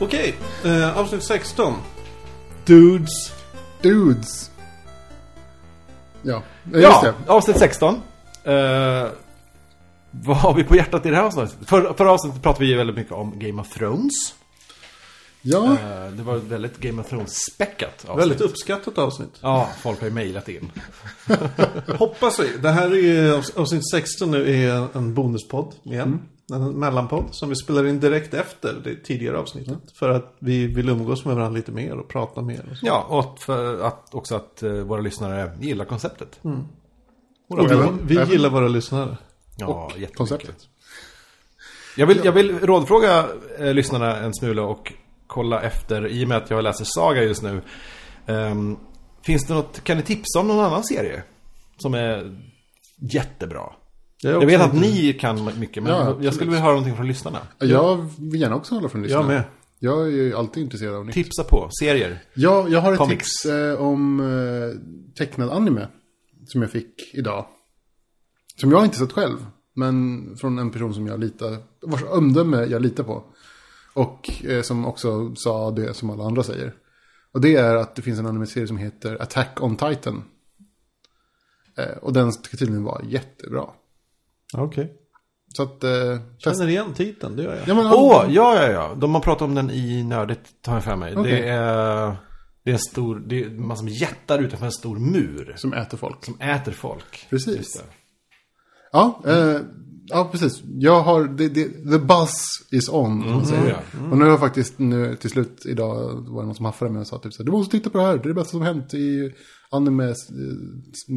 Okej, eh, avsnitt 16. Dudes. Dudes. Ja, eh, just Ja, det. avsnitt 16. Eh, vad har vi på hjärtat i det här avsnittet? För, förra avsnittet pratade vi ju väldigt mycket om Game of Thrones. Ja, Eh, det var ett väldigt Game of Thrones-späckat avsnitt. Väldigt uppskattat avsnitt. Ja, folk har ju mejlat in. Hoppas vi. Det här är avsnitt 16 nu är en bonuspodd igen. En mellanpodd som vi spelar in direkt efter det tidigare avsnittet. För att vi vill umgås med varandra lite mer och prata mer. Och. Ja, och att, för att också att eh, våra lyssnare gillar konceptet. Och vi, även- vi även- gillar våra lyssnare. Ja, jättemycket. konceptet. Jag vill, jag vill rådfråga eh, lyssnarna en smula och kolla efter, i och med att jag läser Saga just nu. ehm, finns det något, kan ni tipsa om någon annan serie? Som är jättebra. Jag vet att ni kan mycket, men Ja, jag skulle vilja höra någonting från lyssnarna. Jag vill gärna också hålla från lyssnarna. Jag med. Jag är ju alltid intresserad av nytt. Tipsa på, serier. Ja, jag har ett Comics. tips eh, om eh, tecknad anime. Som jag fick idag. Som jag inte sett själv. Men från en person som jag litar, vars omdöme jag litar på. Och eh, som också sa det som alla andra säger. Och det är att det finns en anime-serie som heter Attack on Titan. Eh, och den ska tydligen vara jättebra. Okej. Så att... Eh, testa. Känner igen titeln, det gör jag. Ja, men, Åh, ja, ja, ja. De har pratat om den i Nördigt, tar jag för mig. Okej. Det är... Det är en stor, det är massor med jättar utanför en stor mur. Som äter folk. Som äter folk. Precis. Ja, eh, ja precis. Jag har, det, det, the buzz is on, man säger. ja. Och nu har jag faktiskt, nu till slut idag var det någon som haffade mig och sa typ så här, du måste titta på det här, det är det bästa som hänt i anime eh,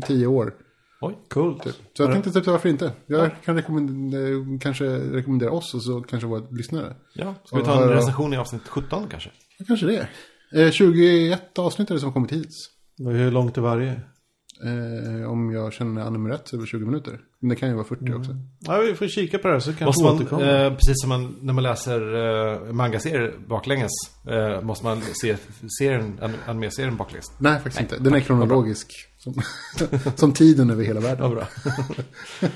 tio år. Oj. Coolt. Så jag tänkte typ, varför inte? Jag kan rekommendera, kanske rekommendera oss och så kanske våra lyssnare. Ja, ska vi ta en höra- recension i avsnitt 17 kanske? Ja, Kanske det. Eh, 21 avsnitt är det som har kommit hittills. Hur långt är varje? Eh, om jag känner anime rätt så är det 20 minuter. Men det kan ju vara 40 också. Ja, vi får kika på det här så kanske man, eh, precis som man, när man läser eh, mangaserier baklänges, eh, måste man se serien, an- anime-serien baklänges. Nej, faktiskt inte. Den är kronologisk. Som, som tiden över hela världen. Ja, bra.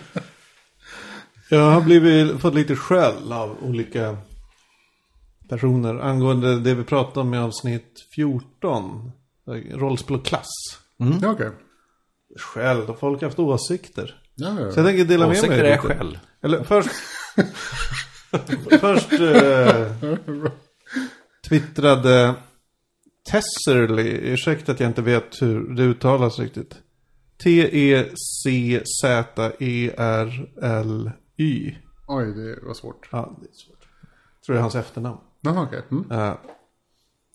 Jag har blivit, fått lite skäll av olika personer angående det vi pratade om i avsnitt 14. eh, Rollspel och klass. Ja, okej. Skäll, folk har haft åsikter. Ja, ja. Så jag tänker dela med mig. Åsikter är lite. skäll. Eller först... först eh, twittrade Tesserly, ursäkta att jag inte vet hur det uttalas riktigt. E T-E-C-Z-E-R-L-Y. Oj, det var svårt. Ja, det är svårt. Jag tror det är hans efternamn. Jaha, okej. Mm. Uh,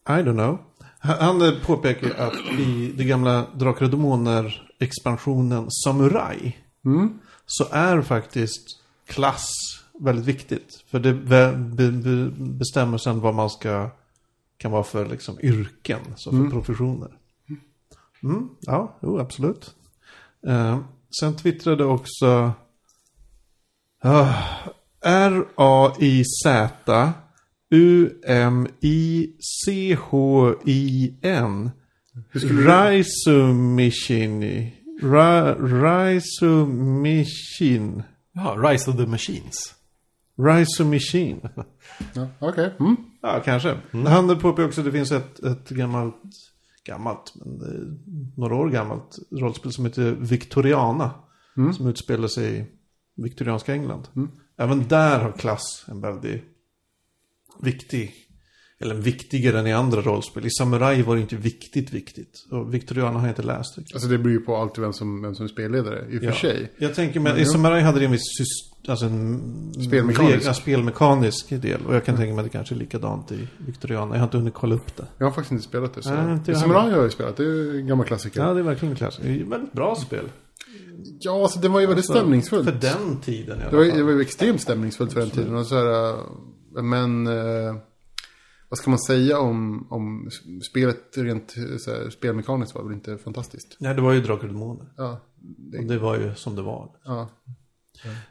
I don't know. Han eh, påpekar att i det gamla Drakar och Demoner expansionen Samurai Mm. så är faktiskt klass väldigt viktigt. För det be, be, be, bestämmer sen vad man ska kan vara för liksom, yrken, så för professioner. Mm, ja, jo, absolut. Eh, sen twittrade också ah, R-A-I-Z U-M-I-C-H-I-N Raisumishini Ra, Raisumishin Ja, Rise of the Machines. Raisumishin Ja, okej. Mm. Ja, kanske. Han påpekar också att det finns ett, ett gammalt, gammalt, men är några år gammalt rollspel som heter Victoriana. Som utspelar sig i viktorianska England. Även där har klass en väldigt viktig, eller viktigare än i andra rollspel. I Samurai var det inte viktigt viktigt. Och Victoriana har jag inte läst riktigt. Alltså det beror ju på alltid vem som, vem som är spelledare, i och för Ja. sig. Jag tänker, men i Samurai hade det en viss alltså en Spelmekanisk. Ja, spelmekanisk del. Och jag kan tänka mig att det kanske är likadant i Victoriana. Jag har inte hunnit kolla upp det. Jag har faktiskt inte spelat det. Så. Nej, inte Samurai har jag ju spelat, det är ju en gammal klassiker. Ja, Ja, det är verkligen klass. Det är ett väldigt bra spel. alltså det var ju väldigt stämningsfullt. För den tiden i alla Det var, ju- fall. det var ju extremt stämningsfullt för den tiden. Och så här, men eh, vad ska man säga om, om spelet rent eh, här, spelmekaniskt var väl inte fantastiskt. Nej, det var ju Drakar och Demoner. Ja, Och det var ju som det var. ja.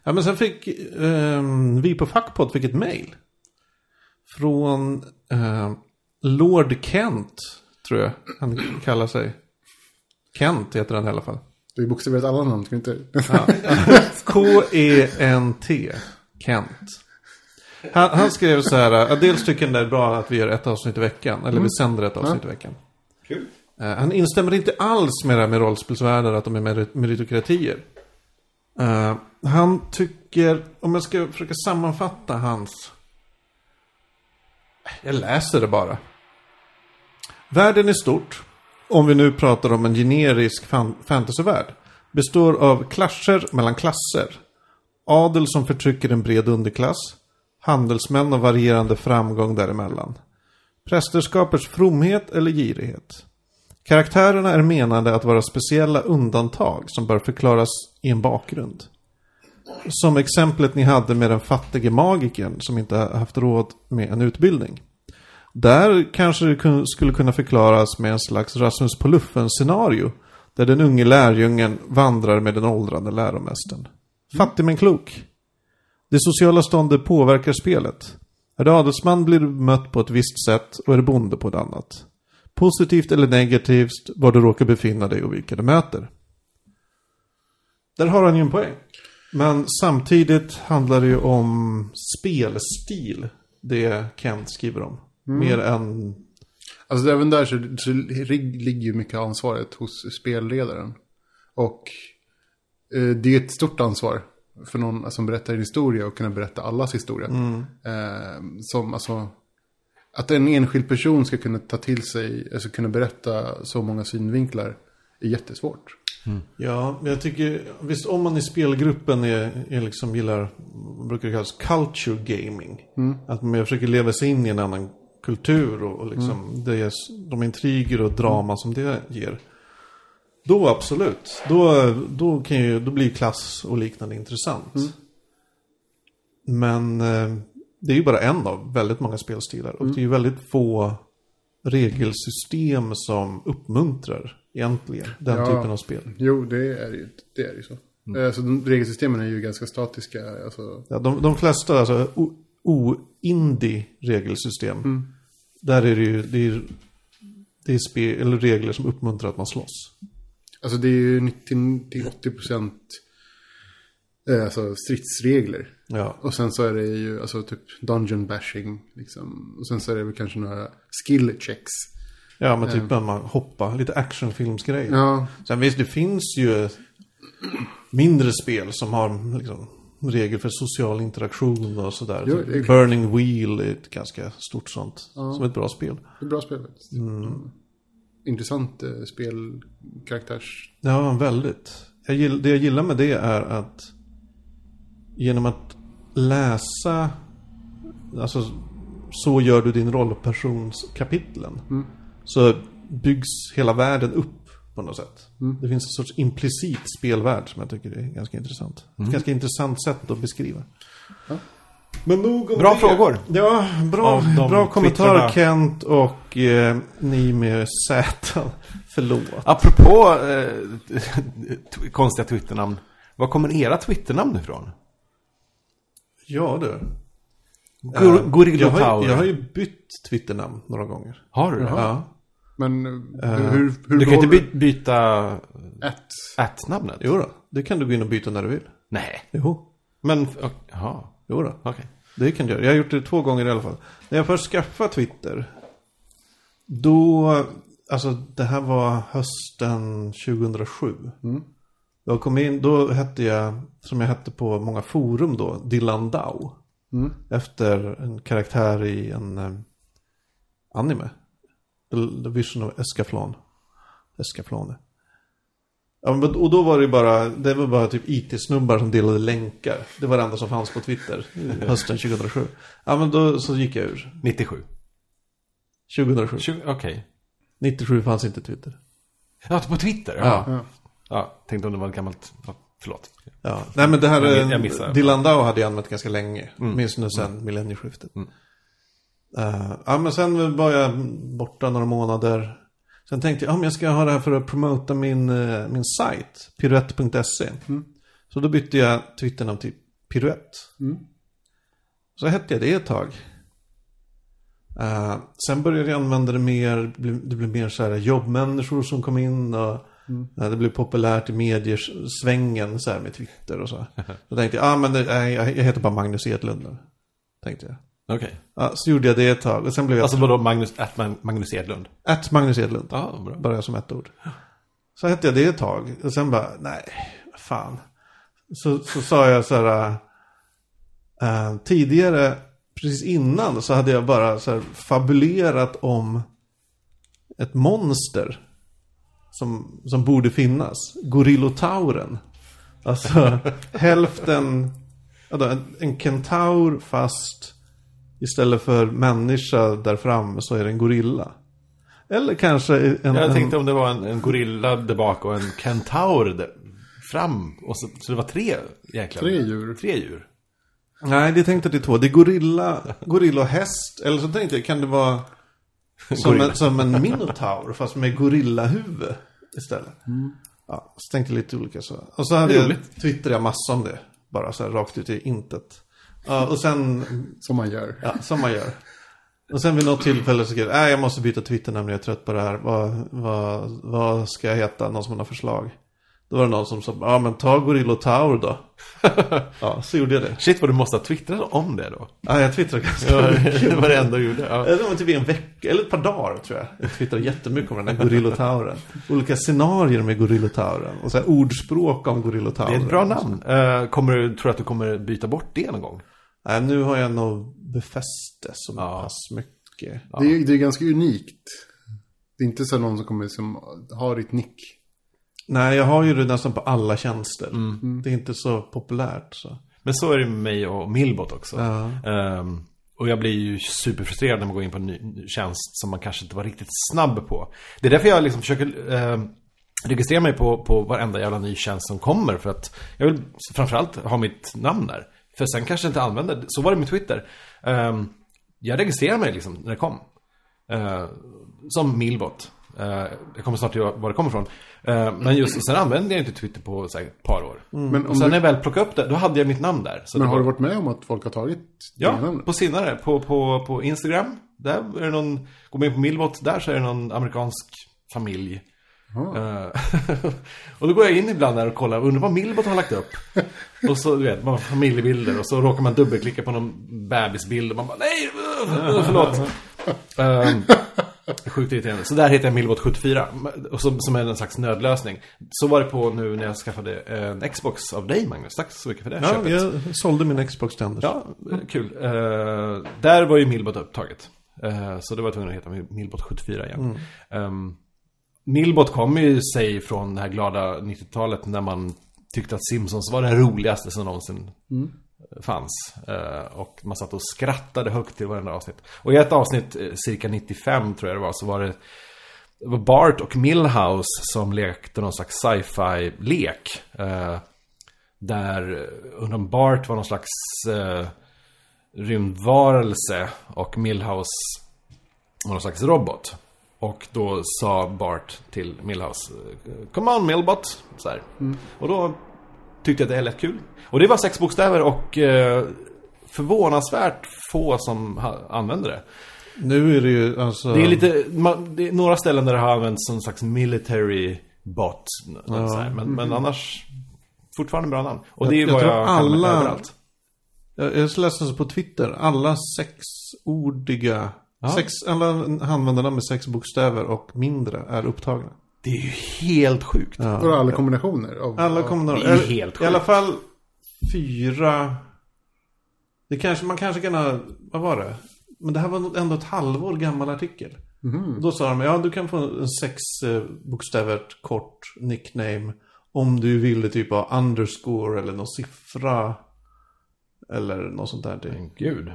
Ja, men sen fick ehm, vi på Fackpot fick ett mail. Från ehm, Lord Kent, tror jag han kallar sig. Kent heter han i alla fall. Du har ju bokstaverat alla namn, ska vi inte? K-E-N-T. Kent. Han, han skrev så här, att dels tycker han det är bra att vi gör ett avsnitt i veckan. Eller vi sänder ett avsnitt i veckan. Kul. Eh, Han instämmer inte alls med det här med rollspelsvärldar, att de är merit- meritokratier. Eh, han tycker, om jag ska försöka sammanfatta hans... Jag läser det bara. Världen är stort, om vi nu pratar om en generisk fan- fantasyvärld, består av klasser mellan klasser. Adel som förtrycker en bred underklass. Handelsmän och varierande framgång däremellan. Prästerskapets fromhet eller girighet. Karaktärerna är menade att vara speciella undantag som bör förklaras i en bakgrund. Som exemplet ni hade med den fattige magikern som inte haft råd med en utbildning. Där kanske det skulle kunna förklaras med en slags Rasmus på luffen-scenario. Där den unge lärjungen vandrar med den åldrande läromästaren. Fattig men klok. Det sociala ståndet påverkar spelet. Är du adelsman blir du mött på ett visst sätt och är du bonde på ett annat. Positivt eller negativt var du råkar befinna dig och vilka du möter. Där har han ju en poäng. Men samtidigt handlar det ju om spelstil. Det Kent skriver om. Mer än... Alltså även där så, så ligger ju mycket ansvaret hos spelledaren. Och eh, det är ett stort ansvar för någon som berättar en historia och kunna berätta allas historia. Eh, som alltså, att en enskild person ska kunna ta till sig, alltså kunna berätta så många synvinklar är jättesvårt. Ja, men jag tycker... Visst, om man i spelgruppen är, är liksom gillar... Vad brukar det kallas? Culture gaming. Att man försöker leva sig in i en annan kultur och, och liksom det är, de intriger och drama som det ger. Då absolut. Då, då, kan ju, då blir klass och liknande intressant. Men eh, det är ju bara en av väldigt många spelstilar. Och det är ju väldigt få regelsystem som uppmuntrar egentligen den Ja. typen av spel. Jo, det är ju det är ju så. Eh, så de, regelsystemen är ju ganska statiska. Alltså, Ja, de, de flesta, alltså o-indie regelsystem. Där är det ju, det är, det är spel, eller regler som uppmuntrar att man slåss. Alltså det är ju 90-80 procent eh, alltså stridsregler. Ja, Och sen så är det ju alltså typ dungeon bashing. Liksom. Och sen så är det väl kanske några skill checks. ja men typ när man hoppar, lite actionfilmsgrejer. Ja, Sen visst, det finns ju mindre spel som har liksom, regler för social interaktion och sådär. Jo, Typ. Burning Wheel är ett ganska stort sånt. Som ett bra spel. är bra spel faktiskt. Mm. Intressant eh, spelkaraktärs... Ja, väldigt. Jag gill, det jag gillar med det är att genom att läsa, alltså så gör du din rollpersonskapitlen. Så byggs hela världen upp på något sätt. Det finns en sorts implicit spelvärld som jag tycker är ganska intressant. Ett ganska intressant sätt att beskriva. Men nog om Bra det. frågor. Ja, bra, bra kommentar. Kent och eh, ni med Z. Förlåt. Apropå eh, t- konstiga Twitternamn. Var kommer era Twitternamn ifrån? Ja du. Gor- Eh, Gorillo jag, har, ju- jag har ju bytt Twitternamn några gånger. Har du? Ja. Men eh, hur, hur Du kan inte by- byta Ett. att-namnet? Jo då, det kan du gå in och byta när du vill. Nej. Jo, Men, jaha. Jo då. Okej. Det kan du göra. Jag har gjort det två gånger i alla fall. När jag först skaffade Twitter. Då, alltså det här var hösten 2007. Jag kom in, då hette jag, som jag hette på många forum då, Dylan Dow. Efter en karaktär i en eh, anime. The Vision of Escaflon. Escaflone. Ja, och då var det bara, det var bara typ IT-snubbar som delade länkar. Det var det enda som fanns på Twitter. Hösten 2007. Ja men då så gick jag ur. 97. 2007. 20, Okej. 97 fanns inte Twitter. Ja, på Twitter? Ja. Ja. ja. tänkte om det var ett gammalt... Ja, förlåt. Ja. Nej men det här, Jag-. Dylan Dow hade jag använt ganska länge. Åtminstone sen millennieskiftet. Eh, ja men sen var jag borta några månader. Sen tänkte jag, ja men jag ska ha det här för att promota min, eh, min sajt. Piruett.se. Så då bytte jag Twitternamn till Piruett. Så hette jag det ett tag. Eh, sen började jag använda det mer, det blev, det blev mer så här jobbmänniskor som kom in och eh, det blev populärt i mediesvängen så här med Twitter och så. Då tänkte jag, ja ah, men det, nej, jag jag heter bara Magnus Edlund nu. tänkte jag. Okej. Ja, så gjorde jag det ett tag och sen blev jag Alltså vadå Magnus, Man- Magnus Edlund? Att Magnus Edlund. Ja, bra. Bara som ett ord. Så hette jag det ett tag. Och sen bara, nej, fan. Så, så sa jag så här. eh, tidigare, precis innan, så hade jag bara så här fabulerat om ett monster. Som, som borde finnas. Gorillotauren. Alltså hälften, en, en kentaur fast istället för människa där framme så är det en gorilla. Eller kanske en... Jag en, tänkte om det var en, en gorilla där bak och en kentaur där fram. Och så, så det var tre jäklar. Tre djur. Tre djur. Nej, det tänkte jag till två. Det är gorilla, gorilla och häst. Eller så tänkte jag, kan det vara som en, som en minotaur fast med gorillahuvud istället. Ja, så tänkte jag lite olika så. Och så hade jag, twittrade jag massa om det. Bara så här rakt ut i intet. Ja, och sen, Som man gör. ja, som man gör. Och sen vid något tillfälle så skrev jag, nej jag måste byta Twitter nämligen, jag är trött på det här. Vad, vad, vad ska jag heta? Någon som har förslag. Då var det någon som sa, ja men ta Gorillotaur då. ja, så gjorde jag det. Shit vad du måste ha twittrat om det då. Ja, jag twittrade ganska Ja, mycket. det var det enda du gjorde. Ja. Det var typ en vecka, eller ett par dagar tror jag. Jag twittrade jättemycket om den här gorillotauren. Olika scenarier med gorillotauren. Och så här ordspråk om gorillotauren. Det är ett bra namn. Eh, kommer du, tror du att du kommer byta bort det någon gång? Nej, nu har jag nog befäst det så Ja. pass mycket. Det, är, det är ganska unikt. Det är inte så någon som kommer som har ditt nick. Nej, jag har ju det nästan på alla tjänster. Det är inte så populärt så. Men så är det med mig och Milbot också. Ja. Ehm, och jag blir ju superfrustrerad när man går in på en ny tjänst som man kanske inte var riktigt snabb på. Det är därför jag liksom försöker ehm, registrera mig på, på varenda jävla ny tjänst som kommer. För att jag vill framförallt ha mitt namn där. För sen kanske jag inte använder, så var det med Twitter. Ehm, jag registrerar mig liksom när det kom. Ehm, som Milbot. Ehm, jag kommer snart till var det kommer ifrån. Men just, sen använde jag inte Twitter på så här, ett par år. Men, Och sen när du, jag väl plockade upp det, då hade jag mitt namn där. Så men har var- du varit med om att folk har tagit Ja, på senare. På, på, på Instagram. Där är det någon, går man in på Milbot, där så är det någon amerikansk familj. Eh, och då går jag in ibland där och kollar, undrar vad Milbot har lagt upp. och så, du vet, man har familjebilder och så råkar man dubbelklicka på någon bebisbild och man bara, nej, uh, förlåt. um, sjukt irriterande. Så där heter jag Milbot74. Och som, som är en slags nödlösning. Så var det på nu när jag skaffade en Xbox av dig, Magnus. Tack så mycket för det Ja, köpet. jag sålde min Xbox till Anders. Ja, kul. Eh, där var ju Milbot upptaget. Eh, så det var jag tvungen att heta Milbot 74 igen. Ehm, Milbot kommer ju sig från det här glada 90-talet när man tyckte att Simpsons var det roligaste som någonsin fanns. Eh, och man satt och skrattade högt till varenda avsnitt. Och i ett avsnitt, eh, cirka 95 tror jag det var, så var det det var Bart och Millhouse som lekte någon slags sci-fi-lek. Eh, där undrar Bart var någon slags rymdvarelse och Millhouse var någon slags robot. Och då sa Bart till Millhouse eh, Come on Millbot! Så här. Och då tyckte jag att det lät kul. Och det var sex bokstäver och eh, förvånansvärt få som använde det. Nu är det ju alltså... Det är lite, man, det är några ställen där det har använts som en slags military bot. Ja. Så. Men, men annars, fortfarande bra namn. Och det är Jag- vad jag jag, mig alla- överallt. Jag, jag läste så på Twitter. Alla sexordiga... Sex, alla användarna med sex bokstäver och mindre är upptagna. Det är ju helt sjukt. Ja. Vadå, alla kombinationer? Av, Alla kommer det är helt I alla sjukt. fall fyra... Det kanske, man kanske kan ha... Vad var det? Men det här var ändå ett halvår gammal artikel. Då sa de, ja du kan få en sex eh, bokstävert kort nickname. Om du ville typ ha underscore eller någon siffra. Eller något sånt där. Men Gud.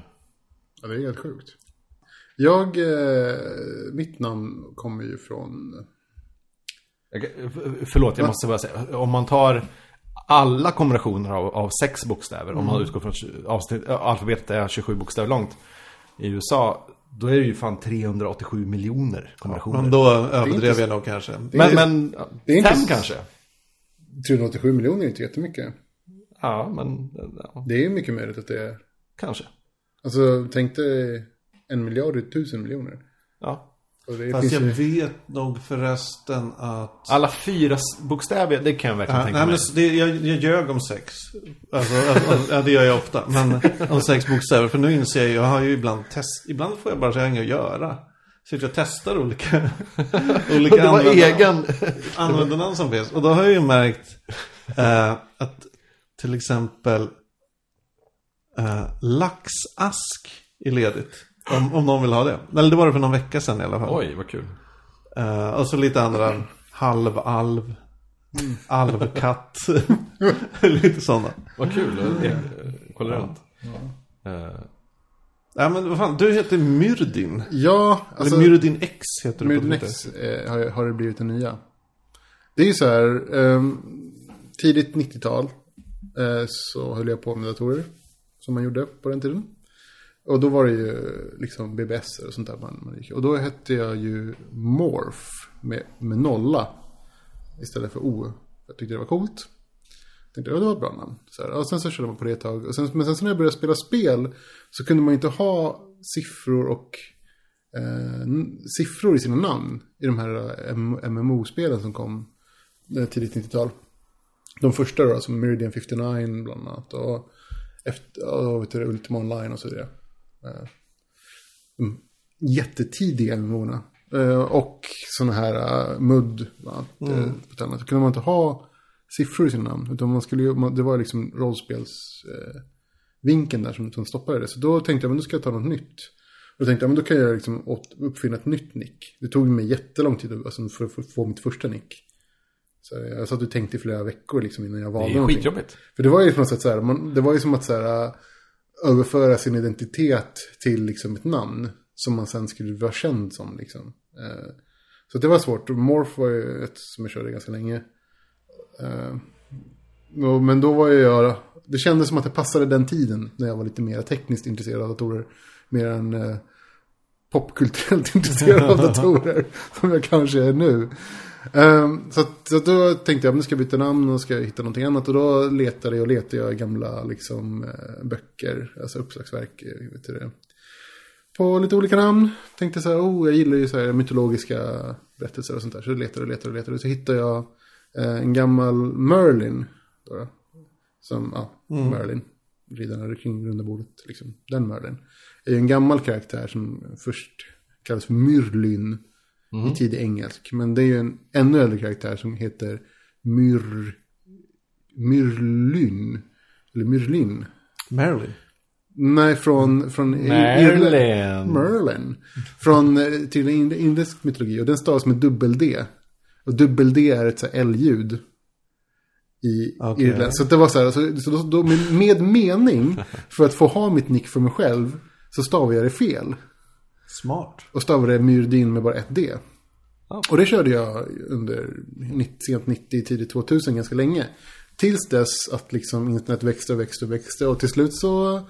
Ja, det är helt sjukt. Jag, eh, mitt namn kommer ju från... Förlåt, jag måste bara säga. Om man tar alla kombinationer av, av sex bokstäver. Om man utgår från att avsnitt, alfabetet är 27 bokstäver långt. I USA, då är det ju fan 387 miljoner kombinationer. Men då överdrev jag nog kanske. men, men det är inte fem så- kanske? 387 miljoner är inte jättemycket. Ja, men ja, Det är mycket möjligt att det är... kanske. Alltså, tänk dig en miljard är tusen miljoner. Ja. Fast jag ju... vet nog förresten att... Alla fyra bokstäver, det kan jag verkligen Ja, tänka nej, mig. men det, jag, jag ljög om sex. Alltså, alltså, ja, det gör jag ofta. Men om sex bokstäver. För nu inser jag, jag har ju ibland test... Ibland får jag bara säga inget att göra. Så jag testar olika, olika Det var användar- egen... användarnamn som finns. Och då har jag ju märkt eh, att till exempel eh, laxask är ledigt. Om, om någon vill ha det. Eller det var det för någon vecka sedan i alla fall. Oj, vad kul. Eh, och så lite andra halvalv. Alvkatt. lite sådana. Vad kul. eh, Kolla runt. Eh, Ja men vad fan, du heter Myrdin. Ja, alltså... Eller Myrdin X heter du på Myrdin Twitter. X eh, har, har det blivit den nya. Det är ju så här, ehm, tidigt 90-tal eh, så höll jag på med datorer. Som man gjorde på den tiden. Och då var det ju liksom BBS och sånt där. Man, man gick. Och då hette jag ju Morph med, med nolla. Istället för O. Jag tyckte det var coolt. Tänkte, ja, det var ett bra namn. Så här, och sen så körde man på det ett tag. Och sen, men sen så när jag började spela spel så kunde man ju inte ha siffror och eh, siffror i sina namn. I de här eh, MMO-spelen som kom eh, tidigt 90-tal. De första då, som Meridian 59 bland annat. Och efter, och vet du, Ultima Online och så vidare. Eh, de jättetidiga MMO-erna. Eh, och sådana här MUD. eh, ett annat. Då kunde man inte ha siffror i sina namn. Utan man skulle ju, det var liksom rollspels... Eh, vinkeln där som, som stoppade det. Så då tänkte jag, men då ska jag ta något nytt. Och då tänkte jag, men då kan jag liksom uppfinna ett nytt nick. Det tog mig jättelång tid alltså, för att få- mitt första nick. Så jag satt och tänkte i flera veckor liksom, innan jag det valde är någonting. skitjobbigt. För det var ju på något sätt så här, man, det var ju som att så här, överföra sin identitet till liksom ett namn. Som man sen skulle vara känd som liksom. Eh, så det var svårt. Morph var ju ett som jag körde ganska länge. Eh, men då var jag, det kändes som att det passade den tiden. När jag var lite mer tekniskt intresserad av datorer. Mer än eh, popkulturellt intresserad av datorer. Som jag kanske är nu. Ehm, så, så då tänkte jag, nu ska jag byta namn och ska jag hitta någonting annat. Och då letade jag och letade jag gamla liksom, eh, böcker, alltså uppslagsverk. eh, Vet du det. På lite olika namn. Tänkte så här, oh, jag gillar ju så här mytologiska berättelser och sånt där. Så letade och letade och letade. Så hittade jag eh, en gammal Merlin. Då, som, ja, Merlin. Riddarna kring runda bordet, liksom. Den Merlin. Är ju en gammal karaktär som först kallas för Myrlyn i tidig engelsk. Men det är ju en ännu äldre karaktär som heter Myr... Myrlyn. Eller Myrlin. Marilyn. Nej, från... från Merlin. Merlin. Från eh, ind- indisk mytologi. Och den stavas med dubbel-D. Och dubbel-D är ett så L-ljud. I Okej. Irland. Så det var så här, så, så då, då, med, med mening, för att få ha mitt nick för mig själv, så stavar jag det fel. Smart. Och stavade Myrdin med bara ett D. Ja. Och det körde jag under 90, sent 90, tidigt 2000 ganska länge. Tills dess att liksom internet växte och växte och växte. Och till slut så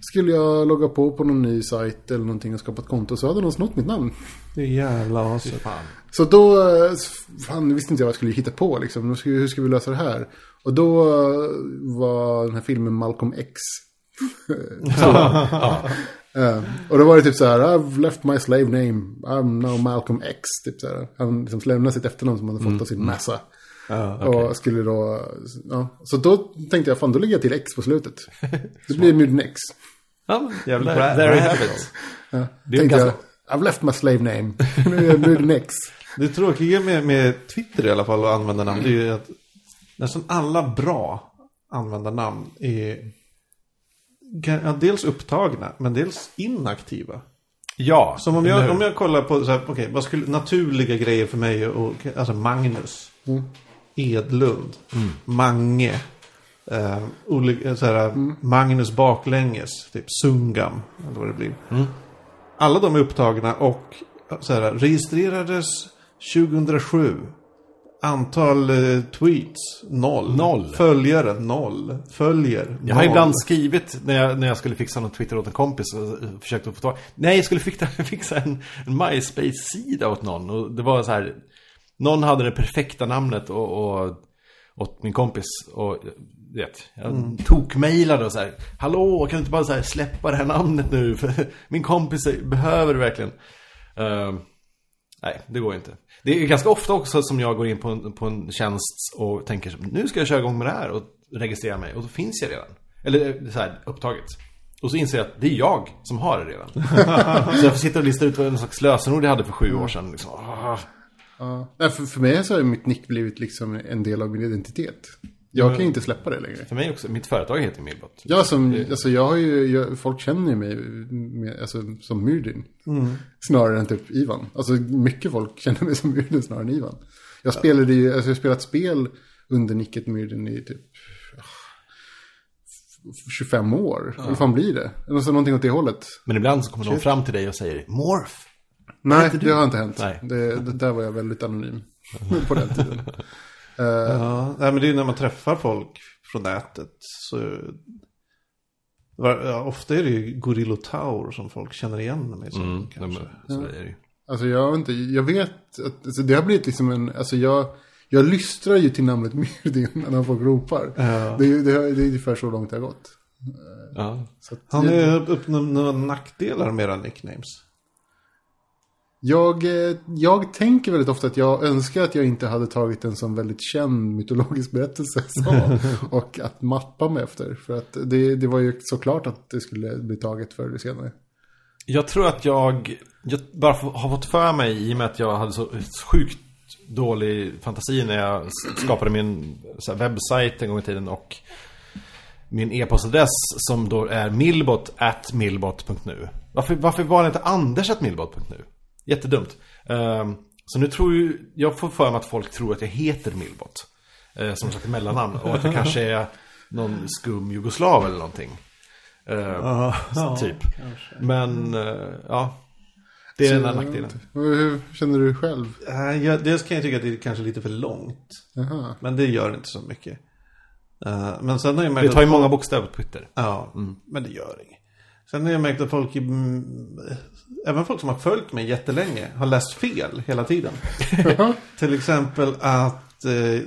skulle jag logga på på någon ny sajt eller någonting och skapa ett konto. Så hade någon snott mitt namn. Det är jävla aset. Så då, fan visste inte jag vad jag skulle hitta på liksom. Hur ska, hur ska vi lösa det här? Och då var den här filmen Malcolm X. Eh, och då var det typ så här, I've left my slave name, I'm now Malcolm X. Typ så här. Han liksom lämnade sitt efternamn som han hade fått av sin massa. Ja, Och skulle då, ja. Så då tänkte jag, fan då lägger jag till X på slutet. Det blir Myrden X. Ja, Jävligt there, bra- there you have it. Ja. Det Tänkte jag, I've left my slave name. Nu är Myrden X. Det tråkiga med, med Twitter i alla fall och användarnamn det är ju att nästan alla bra användarnamn är ja, dels upptagna men dels inaktiva. Ja, Som om jag, om jag kollar på så här, okej, vad skulle naturliga grejer för mig och alltså Magnus, Edlund, Mange, eh, olika, så här, Magnus baklänges, typ Sungam, eller vad det blir. Alla de är upptagna och så här, registrerades 2007. Antal eh, tweets, noll. Noll. Följare, noll. Följer, Jag har noll. ibland skrivit när jag, när jag skulle fixa någon Twitter åt en kompis och försökte få tag Nej, jag skulle fixa, fixa en, en MySpace-sida åt någon och det var så här Någon hade det perfekta namnet och, och åt min kompis och vet, jag Mm. tokmejlade och så här Hallå, kan du inte bara så här släppa det här namnet nu? För min kompis behöver det verkligen. Ehm, Nej, det går inte. Det är ganska ofta också som jag går in på en, på en tjänst och tänker nu ska jag köra igång med det här och registrera mig. Och då finns jag redan. Eller så här, upptaget. Och så inser jag att det är jag som har det redan. så jag får sitta och lista ut vad en slags lösenord jag hade för sju år sedan. Liksom. Ah. Ja. För, för mig så har mitt nick blivit liksom en del av min identitet. Jag kan ju inte släppa det längre. För mig också, mitt företag heter Milbot. Ja, som, alltså jag har ju, jag, folk känner ju mig med, alltså, som Myrdin. Snarare än typ Ivan. Alltså mycket folk känner mig som Myrdin snarare än Ivan. Jag spelade ju, alltså jag har spelat spel under nicket Myrdin i typ ah, 25 år. Vad fan blir det? Alltså någonting åt det hållet. Men ibland så kommer någon fram till dig och säger Morph. Nej, det har inte hänt. Nej. Det, det där var jag väldigt anonym på den tiden. Eh, Ja, nej, men det är ju när man träffar folk från nätet. Så, var- ja, ofta är det ju Gorillo Tower som folk känner igen mig som. Mm, kanske. men, så är det ju. Alltså jag inte, jag vet att alltså det har blivit liksom en, alltså jag, jag lystrar ju till namnet Myrdin när folk ropar. Ja. Det, är ju- det, det är ungefär så långt det har gått. Ja. Så att Han jag, har ju uppnått några nackdelar med era nicknames jag, eh, jag tänker väldigt ofta att jag önskar att jag inte hade tagit en sån väldigt känd mytologisk berättelse så, och att mappa mig efter. För att det, det var ju såklart att det skulle bli taget förr eller senare. Jag tror att jag, jag bara har fått för mig i och med att jag hade så sjukt dålig fantasi när jag skapade min så här, webbsajt en gång i tiden och min e-postadress som då är milbot at milbot.nu. Varför, varför var det inte Anders at milbot.nu? Jättedumt. Ehm, så nu tror ju, jag får för mig att folk tror att jag heter Milbot. Uh, som sagt mellannamn. Och att jag kanske är någon skum jugoslav eller någonting. Ehm, så typ. Men, eh, ja. Det är den här nackdelen. Och Hur känner du själv? Uh, ja, dels kan jag tycka att det är kanske lite för långt. Jaha. Men det gör inte så mycket. Eh, men sen har jag märkt Det tar ju att många folk- bokstäver på Twitter. Ja, men det gör inget. Sen har jag märkt att folk, mm, även folk som har följt mig jättelänge, har läst fel hela tiden. Till exempel att eh,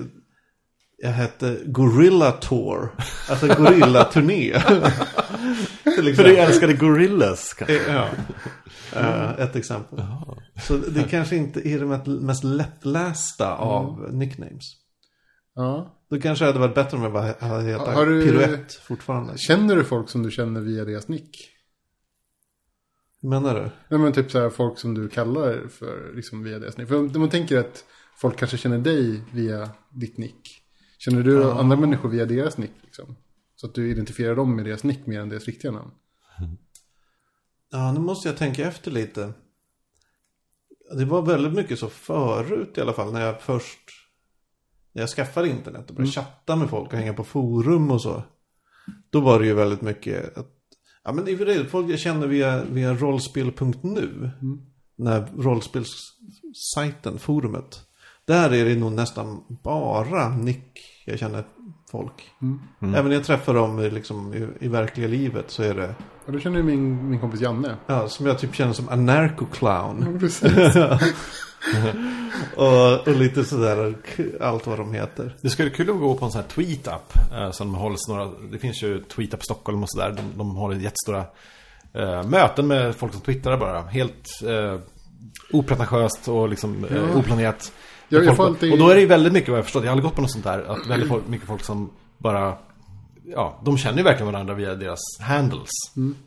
jag hette Gorilla Tour. Alltså Gorilla-turné. Till För du älskade Gorillas kanske? Eh, Ja. Eh, ett exempel. Så det kanske inte är det mest lättlästa av nicknames. Ja. Då kanske det hade varit bättre om jag bara hade hetat Piruett fortfarande. Känner du folk som du känner via deras nick? Menar du? Nej men typ så här folk som du kallar för liksom via deras nick. För om man tänker att folk kanske känner dig via ditt nick. Känner du andra människor via deras nick liksom? Så att du identifierar dem med deras nick mer än deras riktiga namn. Ja, nu måste jag tänka efter lite. Det var väldigt mycket så förut i alla fall när jag först när jag skaffade internet och började chatta med folk och hänga på forum och så. Då var det ju väldigt mycket att, ja men det är ju det, folk jag känner via, via rollspel.nu. När rollspelssajten, forumet. Där är det nog nästan bara nick jag känner folk. Även när jag träffar dem i, liksom, i, i verkliga livet så är det Och då känner ju min, min kompis Janne. Ja, som jag typ känner som anarcho-clown. Precis. och, och lite sådär, allt vad de heter. Det skulle kul att gå på en sån här tweet-up eh, som hålls några, det finns ju tweet-up Stockholm och sådär. De, de håller jättestora eh, möten med folk som twittrar bara. Helt eh, opretentiöst och liksom eh, Ja. oplanerat. Jag- jag alltid- Och då är det ju väldigt mycket vad jag förstått, jag har aldrig gått på något sånt där, att väldigt mycket folk som bara Ja, de känner ju verkligen varandra via deras handles.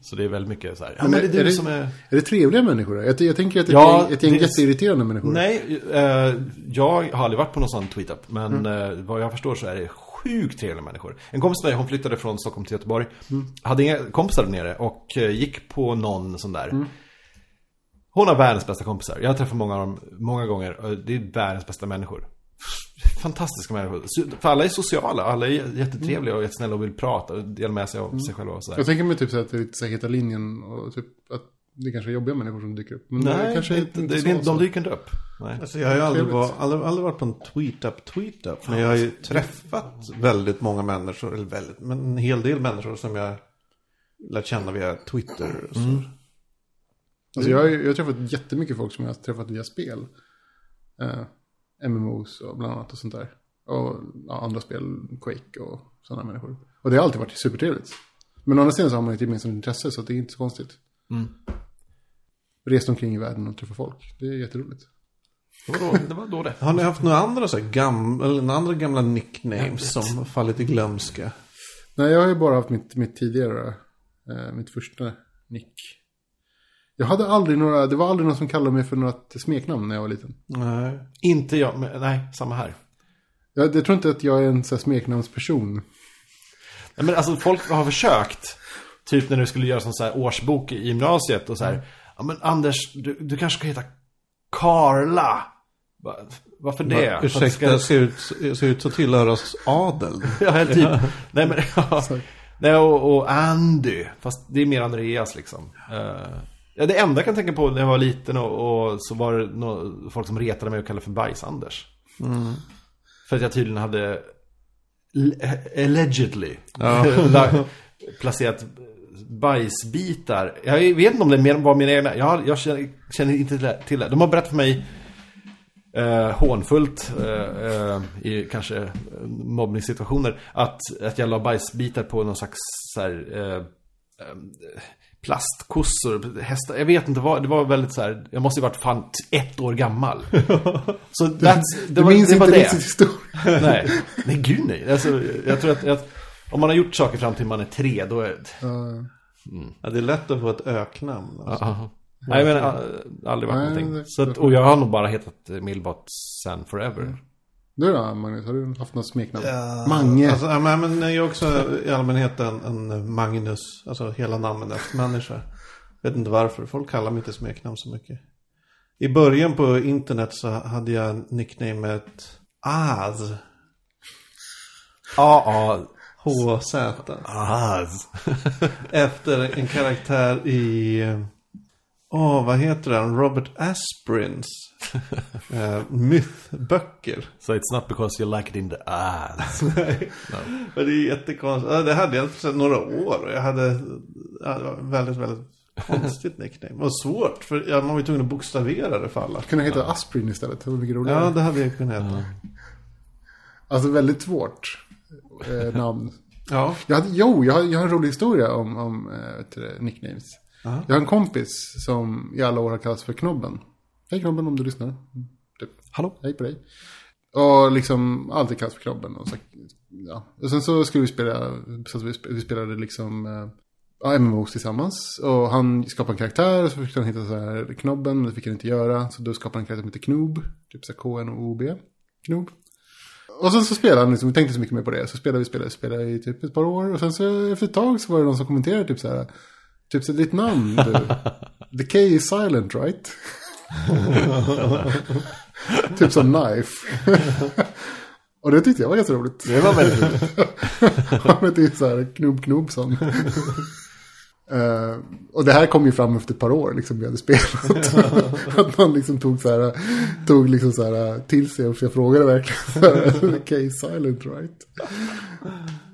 Så det är väldigt mycket så här. Ja, men, Men det är är det- som är... Är det trevliga människor? Jag, jag tänker att det är Ja, ett gäng, jätteirriterande människor. Nej, eh, jag har aldrig varit på någon sån tweetup. Men eh, vad jag förstår så är det sjukt trevliga människor. En kompis med mig, hon flyttade från Stockholm till Göteborg. Hade inga kompisar där nere och eh, gick på någon sån där. Hon har världens bästa kompisar. Jag har träffat många av dem många gånger. och Det är världens bästa människor. Fantastiska människor. För alla är sociala, alla är jättetrevliga och jättesnälla och vill prata och dela med sig av sig själva och sådär. Jag tänker mig typ så att det är lite så här heta linjen och typ att det kanske är jobbiga människor som dyker upp. Men det Nej, kanske det, inte, det, det, de dyker inte upp. Nej. Alltså jag har ju aldrig, var, aldrig, aldrig varit på en tweet-up, tweet-up. Men jag har ju träffat väldigt många människor, eller väldigt, men en hel del människor som jag lärt känna via Twitter. och Så. Alltså jag, har jag har träffat jättemycket folk som jag har träffat via spel. Eh, MMOs och bland annat och sånt där. Och ja, andra spel, Quake och sådana människor. Och det har alltid varit supertrevligt. Men å andra sidan så har man ett gemensamt intresse så det är inte så konstigt. Mm. Rest omkring i världen och träffa folk. Det är jätteroligt. Det var då det. Har ni haft några andra, så här, gam, eller några andra gamla nicknames som fallit i glömska? Nej, jag har ju bara haft mitt, mitt tidigare, eh, mitt första nick. Jag hade aldrig några, det var aldrig någon som kallade mig för något smeknamn när jag var liten. Nej. Inte jag, men, nej, samma här. Jag, jag tror inte att jag är en så här smeknamnsperson. Nej, men alltså folk har försökt. Typ när du skulle göra sån så här årsbok i gymnasiet och så här. Ja men Anders, du, du kanske ska heta Karla. Va, varför det? Det Ursäkta, ska- ser ut, ser ut att tillhöra adel. Ja, typ. Nej, men, ja. Nej, och, och Andy. Fast det är mer Andreas liksom. Eh, ja, det enda jag kan tänka på när jag var liten och, och så var det nå- folk som retade mig och kallade för Bajs-Anders. För att jag tydligen hade l- allegedly la- placerat bajsbitar. Jag vet inte om det var mina egna. Jag, jag känner, känner inte till det-. De har berättat för mig eh, hånfullt eh, eh, i kanske eh, mobbningssituationer att, att jag la bajsbitar på någon slags så här, eh, eh, plastkossor, hästar, jag vet inte vad, det var väldigt så här, jag måste ju varit fan ett år gammal. Så that's, det Du var, minns det var inte det. riktigt historien. Nej, nej gud nej. Alltså, jag tror att, att om man har gjort saker fram till man är tre, då är Ja. Ja, det är lätt att få ett öknamn. Alltså. Aha. Nej men aldrig varit Nej, någonting. det- Så att, och jag har nog bara hetat Milbot sen forever. Du då, Magnus? Har du haft något smeknamn? Mange. Alltså, ja, men, jag är också i allmänhet en, en Magnus. Alltså hela namnet efter människa. Vet inte varför. Folk kallar mig inte smeknamn så mycket. I början på internet så hade jag nicknamet Az. Ja, HZ. ja. Efter en karaktär i... Åh, vad heter den? Robert Asprins uh, mythböcker. So it's not because you like it in the ass. Nej. Men det är jättekonstigt. Ja, Det hade jag sedan några år. Och jag hade ja, väldigt, väldigt konstigt nickname. Och svårt, för ja, man var ju tvungen att bokstavera det för alla. Kunde heta Aspirin istället. Det var mycket roligare. Ja, det hade jag kunnat heta. Alltså väldigt svårt eh, namn. Ja. Jag hade, jo, jag har, jag har en rolig historia om, om det, nicknames. Aha. Jag har en kompis som i alla år har kallats för Knobben. Hej Knobben om du lyssnar. Typ. Hallå? Hej på dig. Och liksom alltid kallats för Knobben. Och, så, ja. och sen så skulle vi spela, så vi, sp- vi spelade liksom eh, MMOs tillsammans. Och han skapade en karaktär och så fick han hitta så här Knobben. Det fick han inte göra. Så då skapade han en karaktär som heter Knob. Typ så K-N-O-B. Knob. Och sen så spelade han, liksom, vi tänkte så mycket mer på det. Så spelade vi, spelade, spelade i typ ett par år. Och sen så efter ett tag så var det någon som kommenterade typ så här. Typ så ditt namn, du. The K is silent right? typ som knife. och det tyckte jag var ganska roligt. Det var väldigt roligt. Men det är så här knubb knubbson. Eh, och det här kom ju fram efter ett par år liksom vi hade spelat. att man liksom tog så här, tog liksom så här till sig och jag frågade verkligen så här, okay, silent right?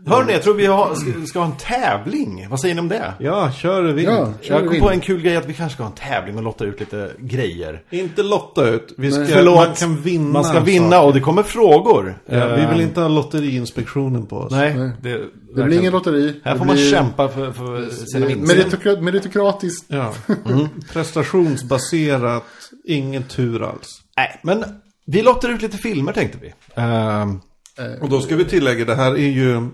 Hörni, jag tror vi har, ska, ska ha en tävling. Vad säger ni om det? Ja, kör du vind. Ja, kör Jag kom vi på en kul grej att vi kanske ska ha en tävling och lotta ut lite grejer. Inte lotta ut. Vi ska. Förlåt. Man kan vinna Man ska vinna saker. och det kommer frågor. Ja, vi Eh, vill inte ha lotteriinspektionen på oss. Nej, Nej. det, Det blir ingen lotteri. Här får man blir- kämpa för, för sina vinster. Meritokra- Meritokratiskt. Ja. Prestationsbaserat, ingen tur alls. Nej, men vi lottar ut lite filmer tänkte vi. Ehm, Och då ska vi tillägga, det här är ju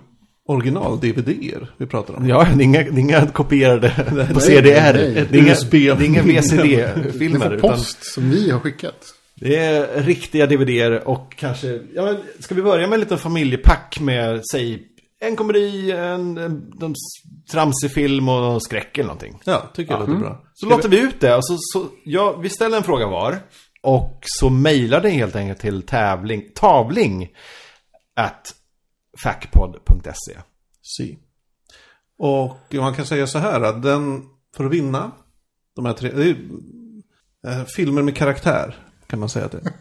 original-DVD-er vi pratar om. ja, det är inga, det är inga kopierade på nej, CDR. nej. Det är inga, USB. det är inga Det VCD-filmer. är utan post som vi har skickat. det är riktiga DVDer och kanske... Ja, men ska vi börja med en liten familjepack med, säg, en komedi, en, en, en tramsig film och skräck eller någonting. Ja, tycker jag låter bra. Så låter vi ut det. Och så, så, ja, vi ställer en fråga var. Och så mejlar det helt enkelt till tävling, tavling at facpod.se. Si. Och man kan säga så här att den, för att vinna de här tre, det är eh, filmer med karaktär kan man säga att det är.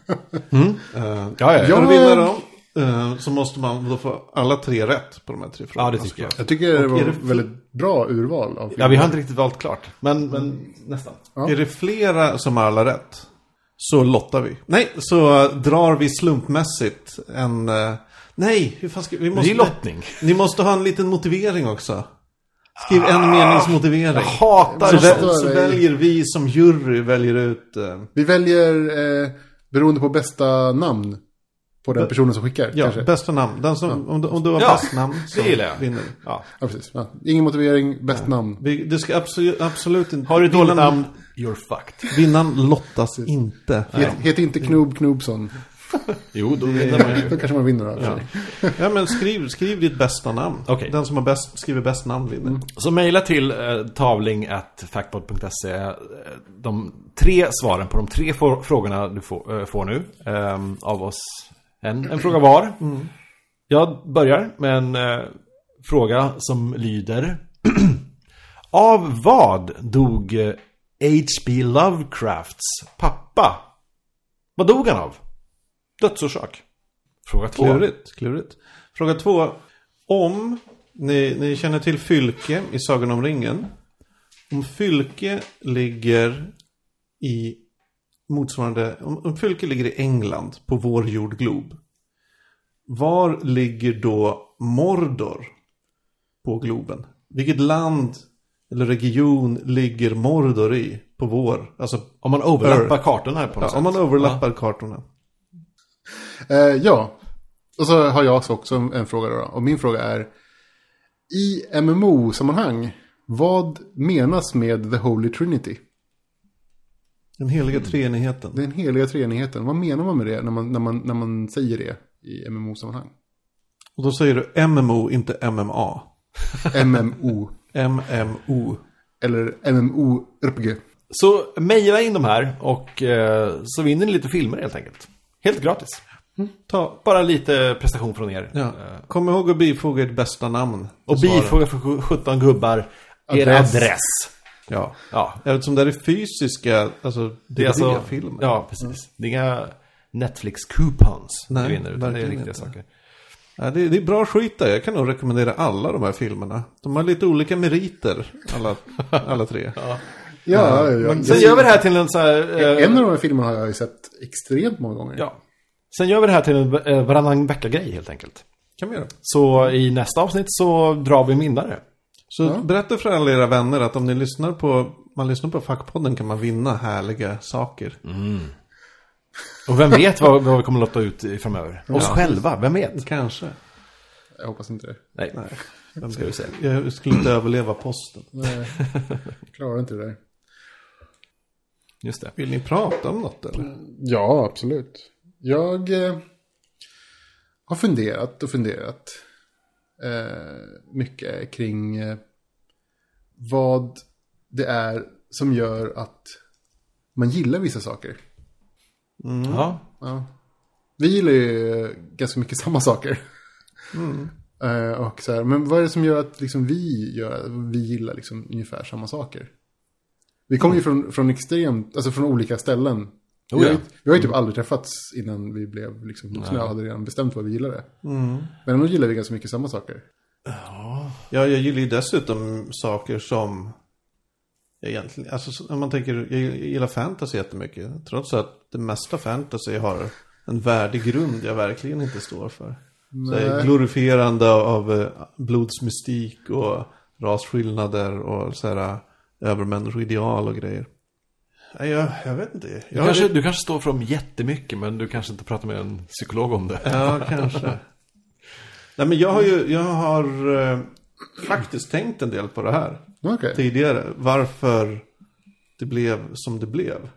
Mm. Eh, Ja, ja, För att vinna dem eh, så måste man då få alla tre rätt på de här tre frågorna. Ja, det tycker jag. Jag tycker det var är det- väldigt bra urval av Ja, vi har inte riktigt valt klart. Men, men nästan. Ja. Är det flera som har alla rätt så lottar vi. Nej, så drar vi slumpmässigt en... eh, nej, hur fan ska vi... måste, Det är lottning. Ni måste ha en liten motivering också. Skriv en meningsmotivering. Jag hatar Så, väl, så väljer vi som jury väljer ut... eh, Vi väljer eh, Beroende på bästa namn på den personen som skickar. Ja, kanske. bästa namn. Den som, om, du, om du har Ja, bäst namn så det gillar jag. vinner du. Ja. Ja, precis. Ja. Ingen motivering, bäst namn. Vi, det ska absolut, absolut inte... Har du ett dåligt namn, you're fucked. Vinnaren lottas inte. Het, heter inte Knob Knobsson. Jo, då vinner man Då ju. kanske man vinner. Ja. Ja. ja, men skriv, skriv ditt bästa namn. Okej. Den som har bäst, skriver bäst namn vinner. Så mejla till eh, tavling at factbot.se eh, de tre svaren på de tre frågorna du får, eh, får nu eh, av oss. En, en fråga var. Jag börjar med en eh, fråga som lyder. av vad dog eh, H.P. Lovecrafts pappa? Vad dog han av? Dödsorsak. Fråga två. Klurigt, klurigt. Fråga två. Om ni, ni känner till Fylke i Sagan om ringen. Om Fylke ligger i motsvarande... Om, Fylke ligger i England på vår jordglob. Var ligger då Mordor på globen? Vilket land eller region ligger Mordor i på vår? Alltså Om man overlappar Earth. kartorna här på något ja, sätt. om man överlappar kartorna. Eh, ja. Och så har jag också en, en fråga då. Och min fråga är. I MMO-sammanhang. Vad menas med The Holy Trinity? Den heliga treenigheten. Den heliga treenigheten. Vad menar man med det när man, när man, när man säger det i MMO-sammanhang? Och då säger du MMO, inte MMA. MMO. MMO. Eller MMO-RPG. Så mejla in de här och eh, så vinner ni lite filmer helt enkelt. Helt gratis. Ta, Bara lite prestation från er. ja. Eh, Kom ihåg att bifoga ert bästa namn. och bifoga för 17 gubbar. Er Adress. adress. Ja. Ja, Eftersom det är fysiska, alltså det är alltså... filmer. Ja, precis. Det är inga Netflix-coupons Nej, du vinner. Utan det är riktiga inte. saker. Ja, det, det är bra skit där. Jag kan nog rekommendera alla de här filmerna. De har lite olika meriter, alla, alla tre. Ja, ja, ja. Sen gör vi det här till en så här... eh, En av de här filmerna har jag ju sett extremt många gånger. Ja. Sen gör vi det här till en eh, varannan vecka-grej helt enkelt. kan vi göra. Så i nästa avsnitt så drar vi en vinnare. Så berätta för alla era vänner att om ni lyssnar på, man lyssnar på Fackpodden kan man vinna härliga saker. Och vem vet vad, vad vi kommer lotta ut i framöver? Oss själva, vem vet? Kanske. Jag hoppas inte det. Nej, Nej. Vem ska vi se. Jag skulle inte överleva posten. Nej, jag klarar inte det där. Just det. Vill ni prata om något eller? Ja, absolut. Jag eh, har funderat och funderat eh, mycket kring eh, vad det är som gör att man gillar vissa saker. Ja. Ja. Vi gillar ju ganska mycket samma saker. Eh, och så här, men vad är det som gör att liksom, vi, gör, vi gillar liksom, ungefär samma saker? Vi kommer ju från, från extremt, alltså från olika ställen. Oh, vi, har ja. ju, vi har ju typ aldrig träffats innan vi blev liksom vuxna och hade redan bestämt vad vi gillade. Men ändå gillar vi ganska mycket samma saker. Ja, jag gillar ju dessutom saker som jag egentligen, alltså så- om man tänker, jag gillar fantasy jättemycket. Trots att det mesta fantasy har en värdig grund jag verkligen inte står för. Så Nej. glorifierande av eh, blodsmystik och rasskillnader och så här eh, övermänniskoideal och grejer. Nej, jag, jag vet inte. Du, Jag kanske, du kanske står för dem jättemycket, men du kanske inte pratar med en psykolog om det. Ja, kanske. Nej, men jag har ju, jag har eh, faktiskt tänkt en del på det här. Okej. tidigare. Varför det blev som det blev.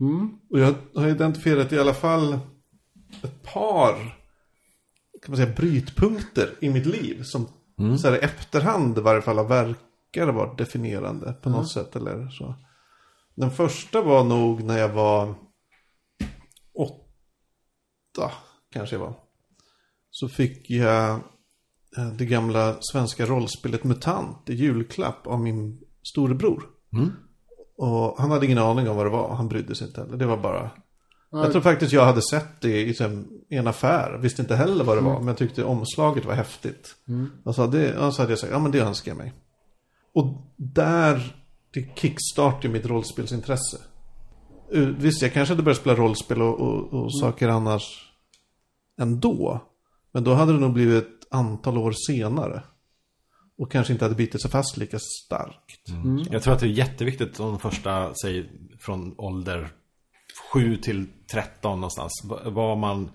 Mm. Och jag har identifierat i alla fall ett par kan man säga, brytpunkter i mitt liv. Som så här, i efterhand i varje fall verkar ha varit definierande på något sätt. Eller så. Den första var nog när jag var åtta, kanske jag var. Så fick jag eh, det gamla svenska rollspelet MUTANT i julklapp av min storebror. Och han hade ingen aning om vad det var. Han brydde sig inte heller. Det var bara... Jag tror faktiskt jag hade sett det i, en affär. Visste inte heller vad det var. Men jag tyckte omslaget var häftigt. Och, så hade, och så hade jag sagt, ja men det önskar jag mig. Och där, det kickstartade mitt rollspelsintresse. Uh, Visst, jag kanske hade börjat spela rollspel och, och, och saker annars ändå. Men då hade det nog blivit ett antal år senare. Och kanske inte hade bitit sig fast lika starkt. Jag tror att det är jätteviktigt om de första, säg från ålder 7 till 13 någonstans. Va- Vad man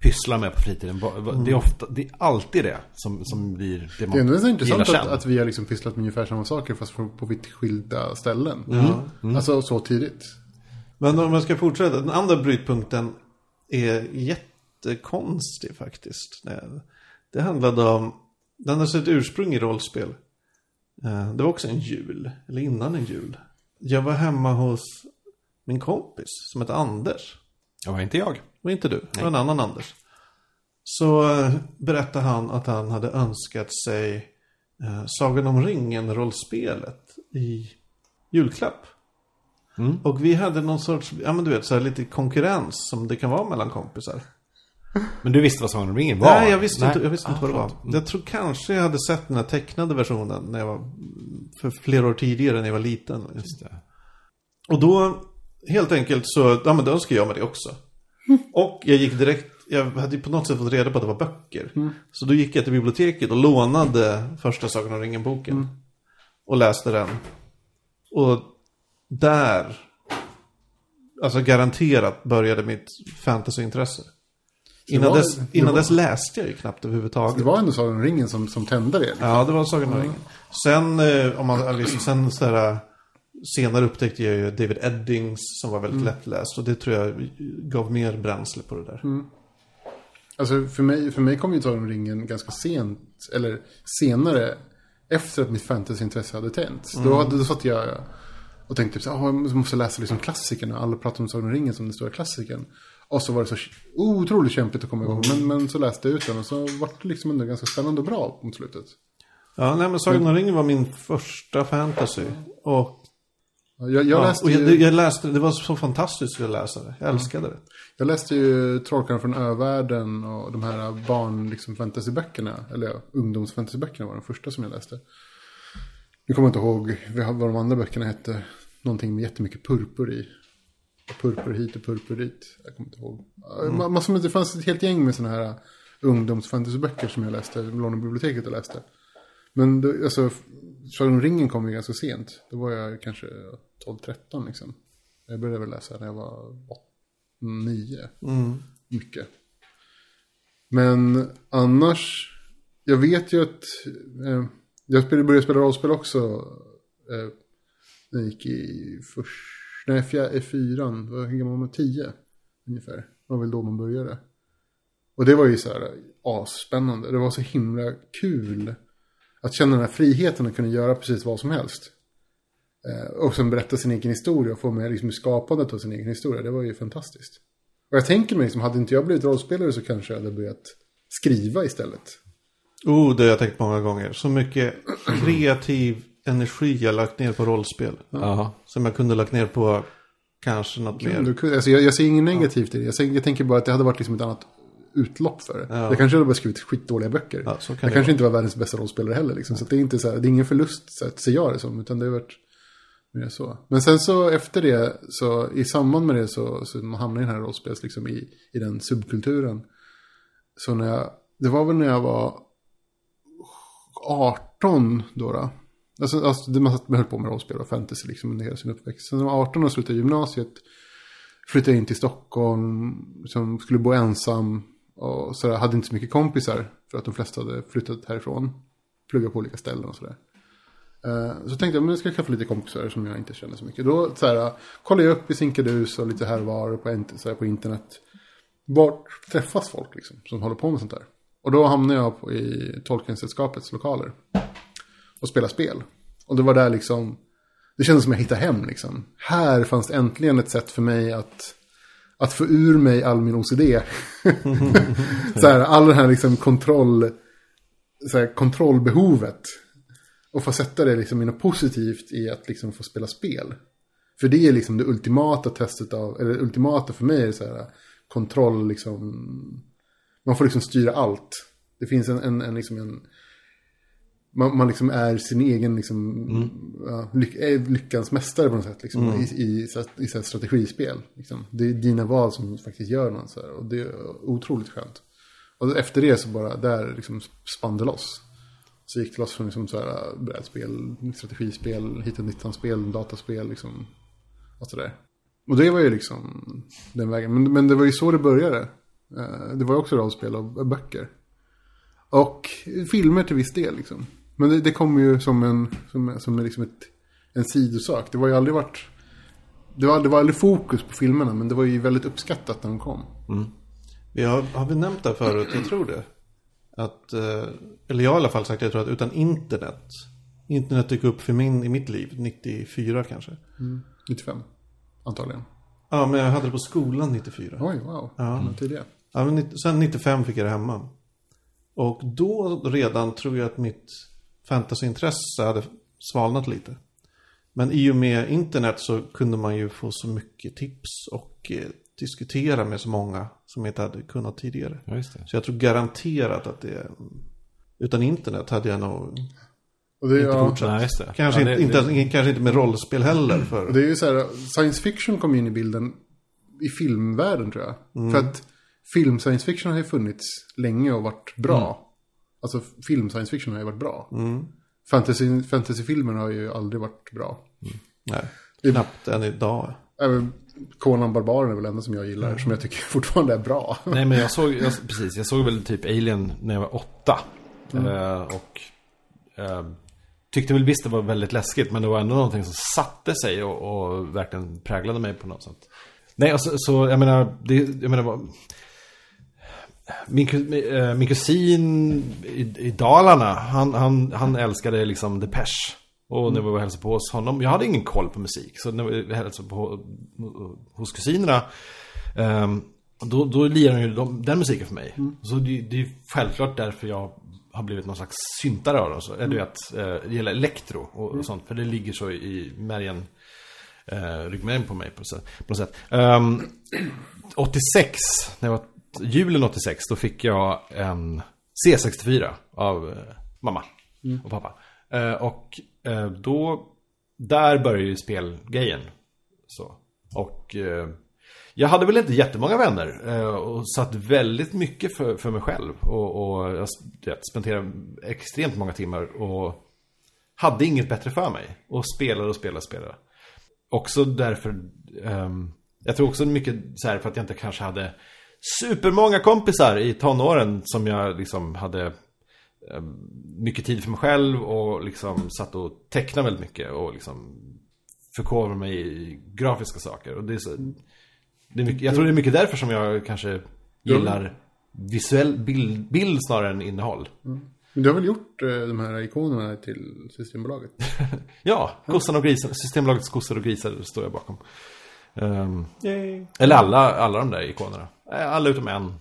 pysslar med på fritiden. Det, är ofta, det är alltid det som, som blir det man Det är ändå så intressant gillar att, att vi har liksom pysslat med ungefär samma saker fast på, på vitt skilda ställen. Mm. Alltså så tidigt. Men om man ska fortsätta, den andra brytpunkten är jättekonstig faktiskt. Det, det handlade om, den har sitt ursprung i rollspel. Eh, Det var också en jul, eller innan en jul. Jag var hemma hos min kompis som heter Anders. Det var inte jag. Var inte du, det var en annan Anders. Så eh, berättade han att han hade önskat sig eh, Sagan om ringen-rollspelet i julklapp. Mm. Och vi hade någon sorts, ja men du vet, så här lite konkurrens som det kan vara mellan kompisar. Men du visste vad Sagan om ringen var? Nej, jag visste Nej. inte, jag visste inte Ah, vad det var. skönt. Jag tror kanske jag hade sett den här tecknade versionen när jag var, för flera år tidigare när jag var liten. Det. Och då, helt enkelt så, ja men då önskar jag mig det också. Och jag gick direkt, jag hade ju på något sätt fått reda på att det var böcker. Så då gick jag till biblioteket och lånade första Sagan om ringen-boken. Och läste den. Och där, alltså garanterat började mitt fantasyintresse. Innan, var- dess, innan var- dess läste jag ju knappt överhuvudtaget. Det var ändå Sagan om ringen som, som tände det. Liksom. Ja, det var Sagan om ringen. Sen, eh, om man, liksom, sen så här, senare upptäckte jag ju David Eddings som var väldigt lättläst. Och det tror jag gav mer bränsle på det där. Alltså för mig, för mig kom ju Sagan om ringen ganska sent, eller senare, efter att mitt fantasyintresse hade tänts. Då, hade, då satt jag och tänkte typ så här, "Ah, jag måste läsa liksom klassikerna. Alla pratar om Sagan om ringen som den stora klassikern. Och så var det så otroligt kämpigt att komma igång. Men, men så läste jag ut den och så var det liksom ändå ganska spännande och bra mot slutet. Ja, nej men Sagan om ringen var min första fantasy. Och, Jag, jag, ja, läste, och jag, ju, jag läste, det var så fantastiskt att läsa det. Jag älskade det. jag läste ju Trollkarlen från övärlden och de här barn liksom fantasyböckerna. Eller ja, ungdomsfantasyböckerna var de första som jag läste. Nu kommer jag inte ihåg vad de andra böckerna hette. Någonting med jättemycket purpur i. Purpur hit och purpur dit. Jag kommer inte ihåg. Mm. Massor med, det fanns ett helt gäng med sådana här ungdomsfantasyböcker som jag läste. Lånade biblioteket och läste. Men då, alltså, Sagan om ringen kom ju ganska sent. Då var jag kanske 12-13 liksom. Jag började väl läsa när jag var 9. Mycket. Men annars, jag vet ju att eh, jag började spela rollspel också. Eh, när jag gick i först, nej, fjär, fyran, hur gammal var man? Tio ungefär. Det var väl då man började. Och det var ju så här asspännande. Det var så himla kul att känna den här friheten att kunna göra precis vad som helst. Eh, och sen berätta sin egen historia och få med liksom skapandet av sin egen historia. Det var ju fantastiskt. Och jag tänker mig, liksom, hade inte jag blivit rollspelare så kanske jag hade börjat skriva istället. Oh, det har jag tänkt många gånger. Så mycket kreativ energi jag lagt ner på rollspel. Ja. Som jag kunde lagt ner på kanske något mer. Du kunde- Alltså, jag, jag ser inget negativt i det. Jag, jag tänker bara att det hade varit liksom ett annat utlopp för det. Jag kanske hade bara skrivit skitdåliga böcker. Ja, kan jag det kanske inte var världens bästa rollspelare heller. Liksom. Så att det är inte så här, det är ingen förlust, så att ser jag det som. Utan det har varit mer så. Men sen så efter det, så i samband med det så, så man hamnar i den här rollspels, liksom i, i den subkulturen. Så när jag, det var väl när jag var 18 då. då. Alltså, alltså det man man höll på med rollspel och fantasy liksom under hela sin uppväxt. Sen när jag var 18 och slutade gymnasiet flyttade jag in till Stockholm, som skulle bo ensam och sådär. hade inte så mycket kompisar för att de flesta hade flyttat härifrån. Pluggat på olika ställen och sådär. Eh, Så tänkte jag, men jag ska skaffa lite kompisar som jag inte känner så mycket. Då så här, kollade jag upp i Sinkadus och lite här var på, så här, på internet. Vart träffas folk liksom, som håller på med sånt där? Och då hamnade jag på, i Tolkiensällskapets lokaler. Och spelade spel. Och det var där liksom, det kändes som jag hittade hem liksom. Här fanns det äntligen ett sätt för mig att, att få ur mig all min OCD. så här, all den här liksom kontroll, så här, kontrollbehovet. Och få sätta det liksom i något positivt i att liksom få spela spel. För det är liksom det ultimata testet av, eller det ultimata för mig är så här kontroll liksom. Man får liksom styra allt. Det finns en, en, en liksom en man, man liksom är sin egen liksom, ja, lyck, är lyckans mästare på något sätt. Liksom, I, i, i så här strategispel. Liksom. Det är dina val som faktiskt gör något. Så här, och det är otroligt skönt. Och efter det så bara, där liksom spann det loss. Så gick det loss från liksom så här, äh, brädspel, strategispel, hitta 19-spel, dataspel liksom. Och sådär. Och det var ju liksom den vägen. Men, men det var ju så det började. Eh, det var ju också rollspel och böcker. Och filmer till viss del liksom. Men det, det kom ju som en, som, som liksom ett, en sidosak. Det var ju aldrig varit... Det var, det var aldrig fokus på filmerna, men det var ju väldigt uppskattat när de kom. Mm. Vi har, har vi nämnt det här förut? Jag tror det. Att, eh, eller jag har i alla fall sagt jag tror att utan internet. Internet dök upp för min, i mitt liv, 94 kanske. 95, antagligen. Ja, men jag hade det på skolan 94. Oj, wow. Ja. Tidigare. Ja, men sen 95 fick jag det hemma. Och då redan tror jag att mitt fantasyintresse hade svalnat lite. Men i och med internet så kunde man ju få så mycket tips och eh, diskutera med så många som jag inte hade kunnat tidigare. Ja, just det. Så jag tror garanterat att det... Utan internet hade jag nog Och det, är- inte ja, fortsatt. Nej, just det. Kanske, Ja, det- inte, det- inte, kanske inte med rollspel heller. För... Och det är ju så här, science fiction kom in i bilden i filmvärlden tror jag. För att film science fiction har ju funnits länge och varit bra. Alltså film science fiction har ju varit bra. Fantasy, fantasyfilmer har ju aldrig varit bra. Nej, knappt än idag. Även Conan Barbaren är väl enda som jag gillar, som jag tycker fortfarande är bra. Nej men jag såg, jag, precis, jag såg väl typ Alien när jag var åtta. Eh, och eh, tyckte väl visst det var väldigt läskigt. Men det var ändå någonting som satte sig och, och verkligen präglade mig på något sätt. Nej, alltså, så jag menar, det, jag menar vad, min, ku- eh, min kusin i, i Dalarna, han, han, han älskade liksom Depeche. Och när vi var hälsade på hos honom, jag hade ingen koll på musik. Så när vi hälsade på hos kusinerna, ehm, då, då lirar de ju de, den musiken för mig. Så det, det är självklart därför jag har blivit någon slags syntare av dem. Så, mm. Du vet, eh, det gäller elektro och, och sånt. För det ligger så i märgen, eh, ryggmärgen på mig på, något sätt. Ehm, 86, när jag var julen 86, då fick jag en C64 av eh, mamma och pappa. Eh, och Eh, då, där började ju spelgrejen. Så. Och eh, jag hade väl inte jättemånga vänner eh, och satt väldigt mycket för, för mig själv. Och, och jag spenderade extremt många timmar och hade inget bättre för mig. Och spelade och spelade och spelade. Också därför, ehm, jag tror också mycket så här för att jag inte kanske hade supermånga kompisar i tonåren som jag liksom hade mycket tid för mig själv och liksom satt och tecknade väldigt mycket och liksom förkovrar mig i grafiska saker. Och det är så, det är mycket, jag tror det är mycket därför som jag kanske gillar visuell bild, bild snarare än innehåll. Men du har väl gjort eh, de här ikonerna till Systembolaget? Ja, kossan och grisen, Systembolagets kossor och grisar står jag bakom. Yay. eller alla, alla de där ikonerna. Eh, Alla utom en,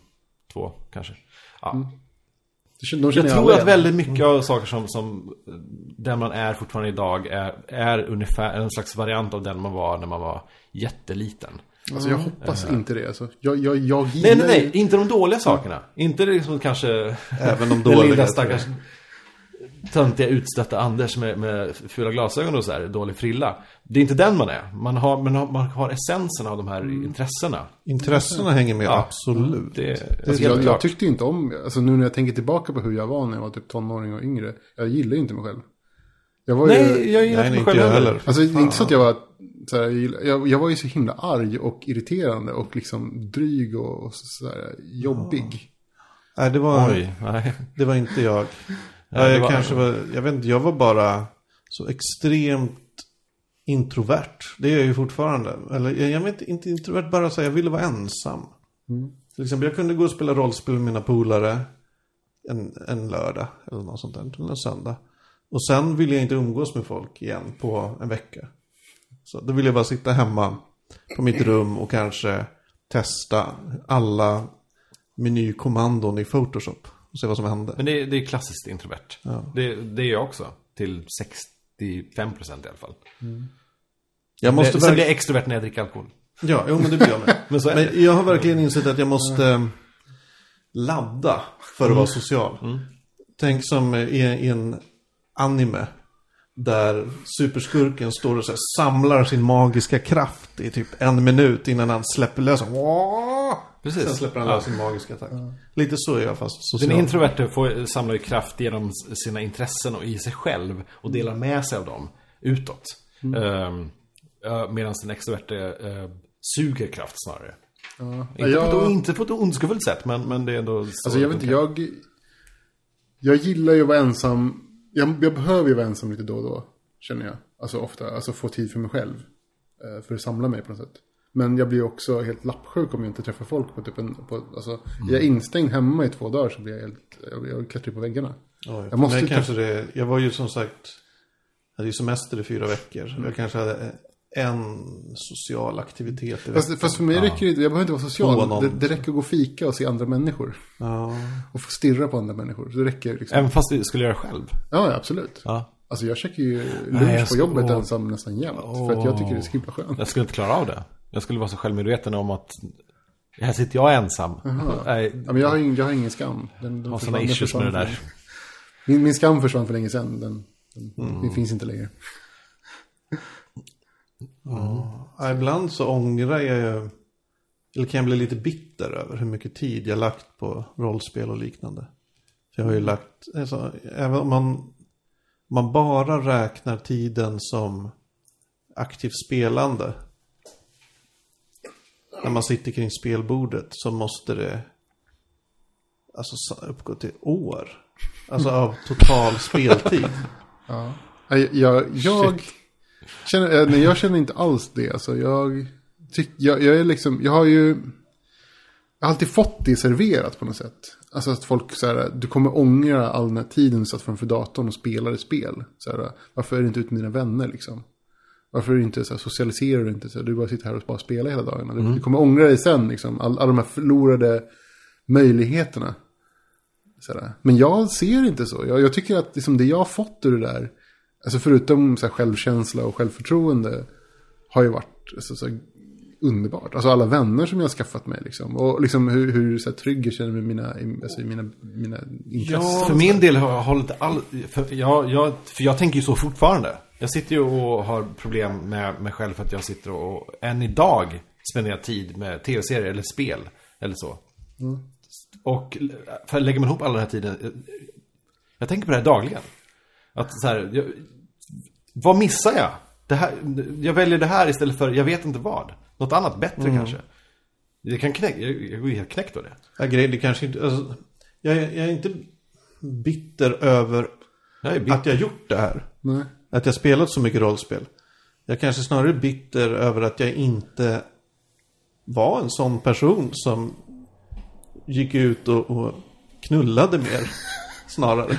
två kanske. Ja. De Jag tror att väldigt mycket av saker som, som där man är fortfarande idag är, är ungefär en slags variant av den man var när man var jätteliten. Alltså jag hoppas inte det. Alltså. Jag, jag, jag Nej, gillar... nej, nej, inte de dåliga sakerna. Inte liksom kanske Även de den dåliga. lilla stackars töntiga utstötta Anders med, med fula glasögon och så här, dålig frilla. Det är inte den man är. Man har, man har, man har essensen av de här intressena. Intressena hänger med, Ja. absolut. Det, Alltså, helt jag, jag tyckte inte om, alltså nu när jag tänker tillbaka på hur jag var när jag var typ tonåring och yngre. Jag gillar ju inte mig själv. Jag var Nej, ju, jag gillar Nej, inte mig inte själv jag heller. heller. alltså det är inte så att jag var, så här, jag, jag, var ju så himla arg och irriterande och liksom dryg och, och så här, jobbig. Nej, det var, Oj, nej. det var inte jag. Ja, jag var- kanske var, jag vet inte, jag var bara så extremt introvert. Det är jag ju fortfarande. Eller jag, vet inte introvert, bara så här, jag ville vara ensam. Till exempel, jag kunde gå och spela rollspel med mina polare en, en lördag eller något sånt där, eller en söndag. Och sen ville jag inte umgås med folk igen på en vecka. Så då ville jag bara sitta hemma på mitt rum och kanske testa alla menykommandon i Photoshop. Och se vad som hände. Men det, det är klassiskt introvert. Ja. Det, det är jag också. Till 65% i alla fall. Jag måste Sen verkligen... blir jag extrovert när jag dricker alkohol. Ja, jo, men det blir jag med. Men Men det. jag har verkligen insett att jag måste eh, ladda för att vara social. Tänk som i, i en anime. Där superskurken står och så samlar sin magiska kraft i typ en minut innan han släpper lös. Precis. Sen släpper han Ja. lös sin magiska attack. Lite så är jag fast Den social. introverte får, samlar ju kraft genom sina intressen och i sig själv och delar med sig av dem utåt. Mm. Medan den extroverte eh, suger kraft snarare. Ja. Inte, jag, på ett, inte på ett ondskefullt sätt, men, men det är ändå så alltså jag vet inte, jag... Jag gillar ju att vara ensam. Jag, jag behöver ju vara ensam lite då och då. Känner jag. Alltså ofta. Alltså få tid för mig själv. eh, För att samla mig på något sätt. Men jag blir också helt lappsjuk om jag inte träffar folk på typ en... På, alltså, Mm. Jag är instängd hemma i två dagar så blir jag helt... Jag, jag klättrar på väggarna. Jag Jag måste kanske det, jag var ju som sagt, hade ju semester i fyra veckor. Mm. Jag kanske hade en social aktivitet i Fast, fast för mig räcker det inte, jag behöver inte vara social. Det, det räcker att gå och fika och se andra människor. Ja. Och få stirra på andra människor. Det räcker liksom. Även fast du skulle göra själv. Ja, ja, absolut. Ja. Alltså jag käkar ju lunch Nej, jag på jobbet åh. ensam nästan jämt. För att jag tycker det är så himla skönt. Jag skulle inte klara av det. Jag skulle vara så självmedveten om att här sitter jag ensam. Nej, Ja, men jag har ingen, jag har ingen skam. Den, den har sådana den issues med det där. Min, min skam försvann för länge sedan. Den, den, Mm. den finns inte längre. Ja, ibland så ångrar jag ju, eller kan jag bli lite bitter över hur mycket tid jag lagt på rollspel och liknande. För jag har ju lagt, alltså, även om man, man bara räknar tiden som aktivt spelande. När man sitter kring spelbordet så måste det alltså så- uppgå till år. Alltså av total speltid. Ja. Jag, jag, jag, känner, eh, nej, jag känner inte alls det. Alltså, jag, tyck, jag, jag är liksom, jag har ju jag har alltid fått det serverat på något sätt. Alltså att folk så här, du kommer ångra all den här tiden du satt framför datorn och spelade spel. Så här, varför är du inte ute med dina vänner liksom? Varför inte så här, socialiserar du inte? Så här, du bara sitter här och bara spelar hela dagarna. Du, du kommer ångra dig sen liksom. All, alla de här förlorade möjligheterna. Så här. Men jag ser inte så. Jag, jag tycker att liksom, det jag har fått ur det där. Alltså förutom så här, självkänsla och självförtroende. Har ju varit alltså, så här, underbart. Alltså alla vänner som jag har skaffat mig liksom. Och liksom hur, hur så här, trygg jag känner med mina, alltså, mina, mina intressen. För min del har jag hållit all... För jag, jag, för jag tänker ju så fortfarande. Jag sitter ju och har problem med mig själv för att jag sitter och än idag spenderar tid med tv-serier eller spel. Eller så. Och för lägger man ihop all den här tiden. Jag tänker på det här dagligen. Att så här, jag, vad missar jag? Det här, jag väljer det här istället för, jag vet inte vad. Något annat bättre kanske. Det kan knäcka, jag, jag går ju helt knäckt av det. Ja, grejen, det kanske inte, alltså, jag, är- jag är inte bitter över Jag är bitter. att jag gjort det här. Nej. Att jag spelat så mycket rollspel. Jag kanske snarare är bitter över att jag inte var en sån person som gick ut och, och knullade mer. Snarare.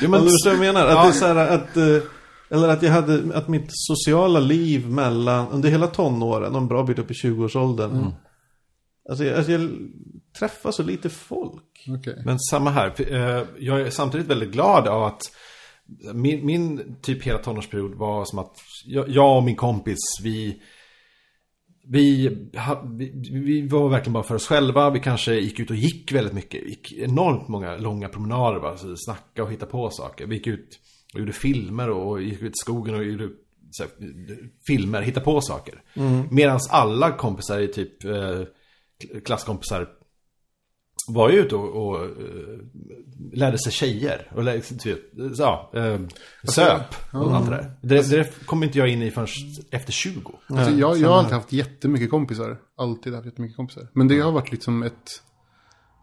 Jo, Men, vad jag menar? Att Ja. det är så här att... eh, Eller att jag hade, att mitt sociala liv mellan, under hela tonåren och en bra bit upp i 20-årsåldern. Alltså, jag, alltså jag träffar så lite folk. Okej. Men samma här. Eh, Jag är samtidigt väldigt glad av att min, min typ hela tonårsperiod var som att jag, jag och min kompis, vi, vi, vi, var verkligen bara för oss själva. Vi kanske gick ut och gick väldigt mycket. Vi gick enormt många långa promenader bara. Så snacka och hitta på saker. Vi gick ut och gjorde filmer och gick ut i skogen och gjorde här, filmer, hitta på saker. Medan alla kompisar i typ eh, klasskompisar var ju ute och, och eh, lärde sig tjejer. Och lärde, typ, ja, eh, söp och allt det där. Det, det kom inte jag in i förrän efter 20. Alltså, jag, jag har alltid haft jättemycket kompisar. Alltid haft jättemycket kompisar. Men det har varit liksom ett,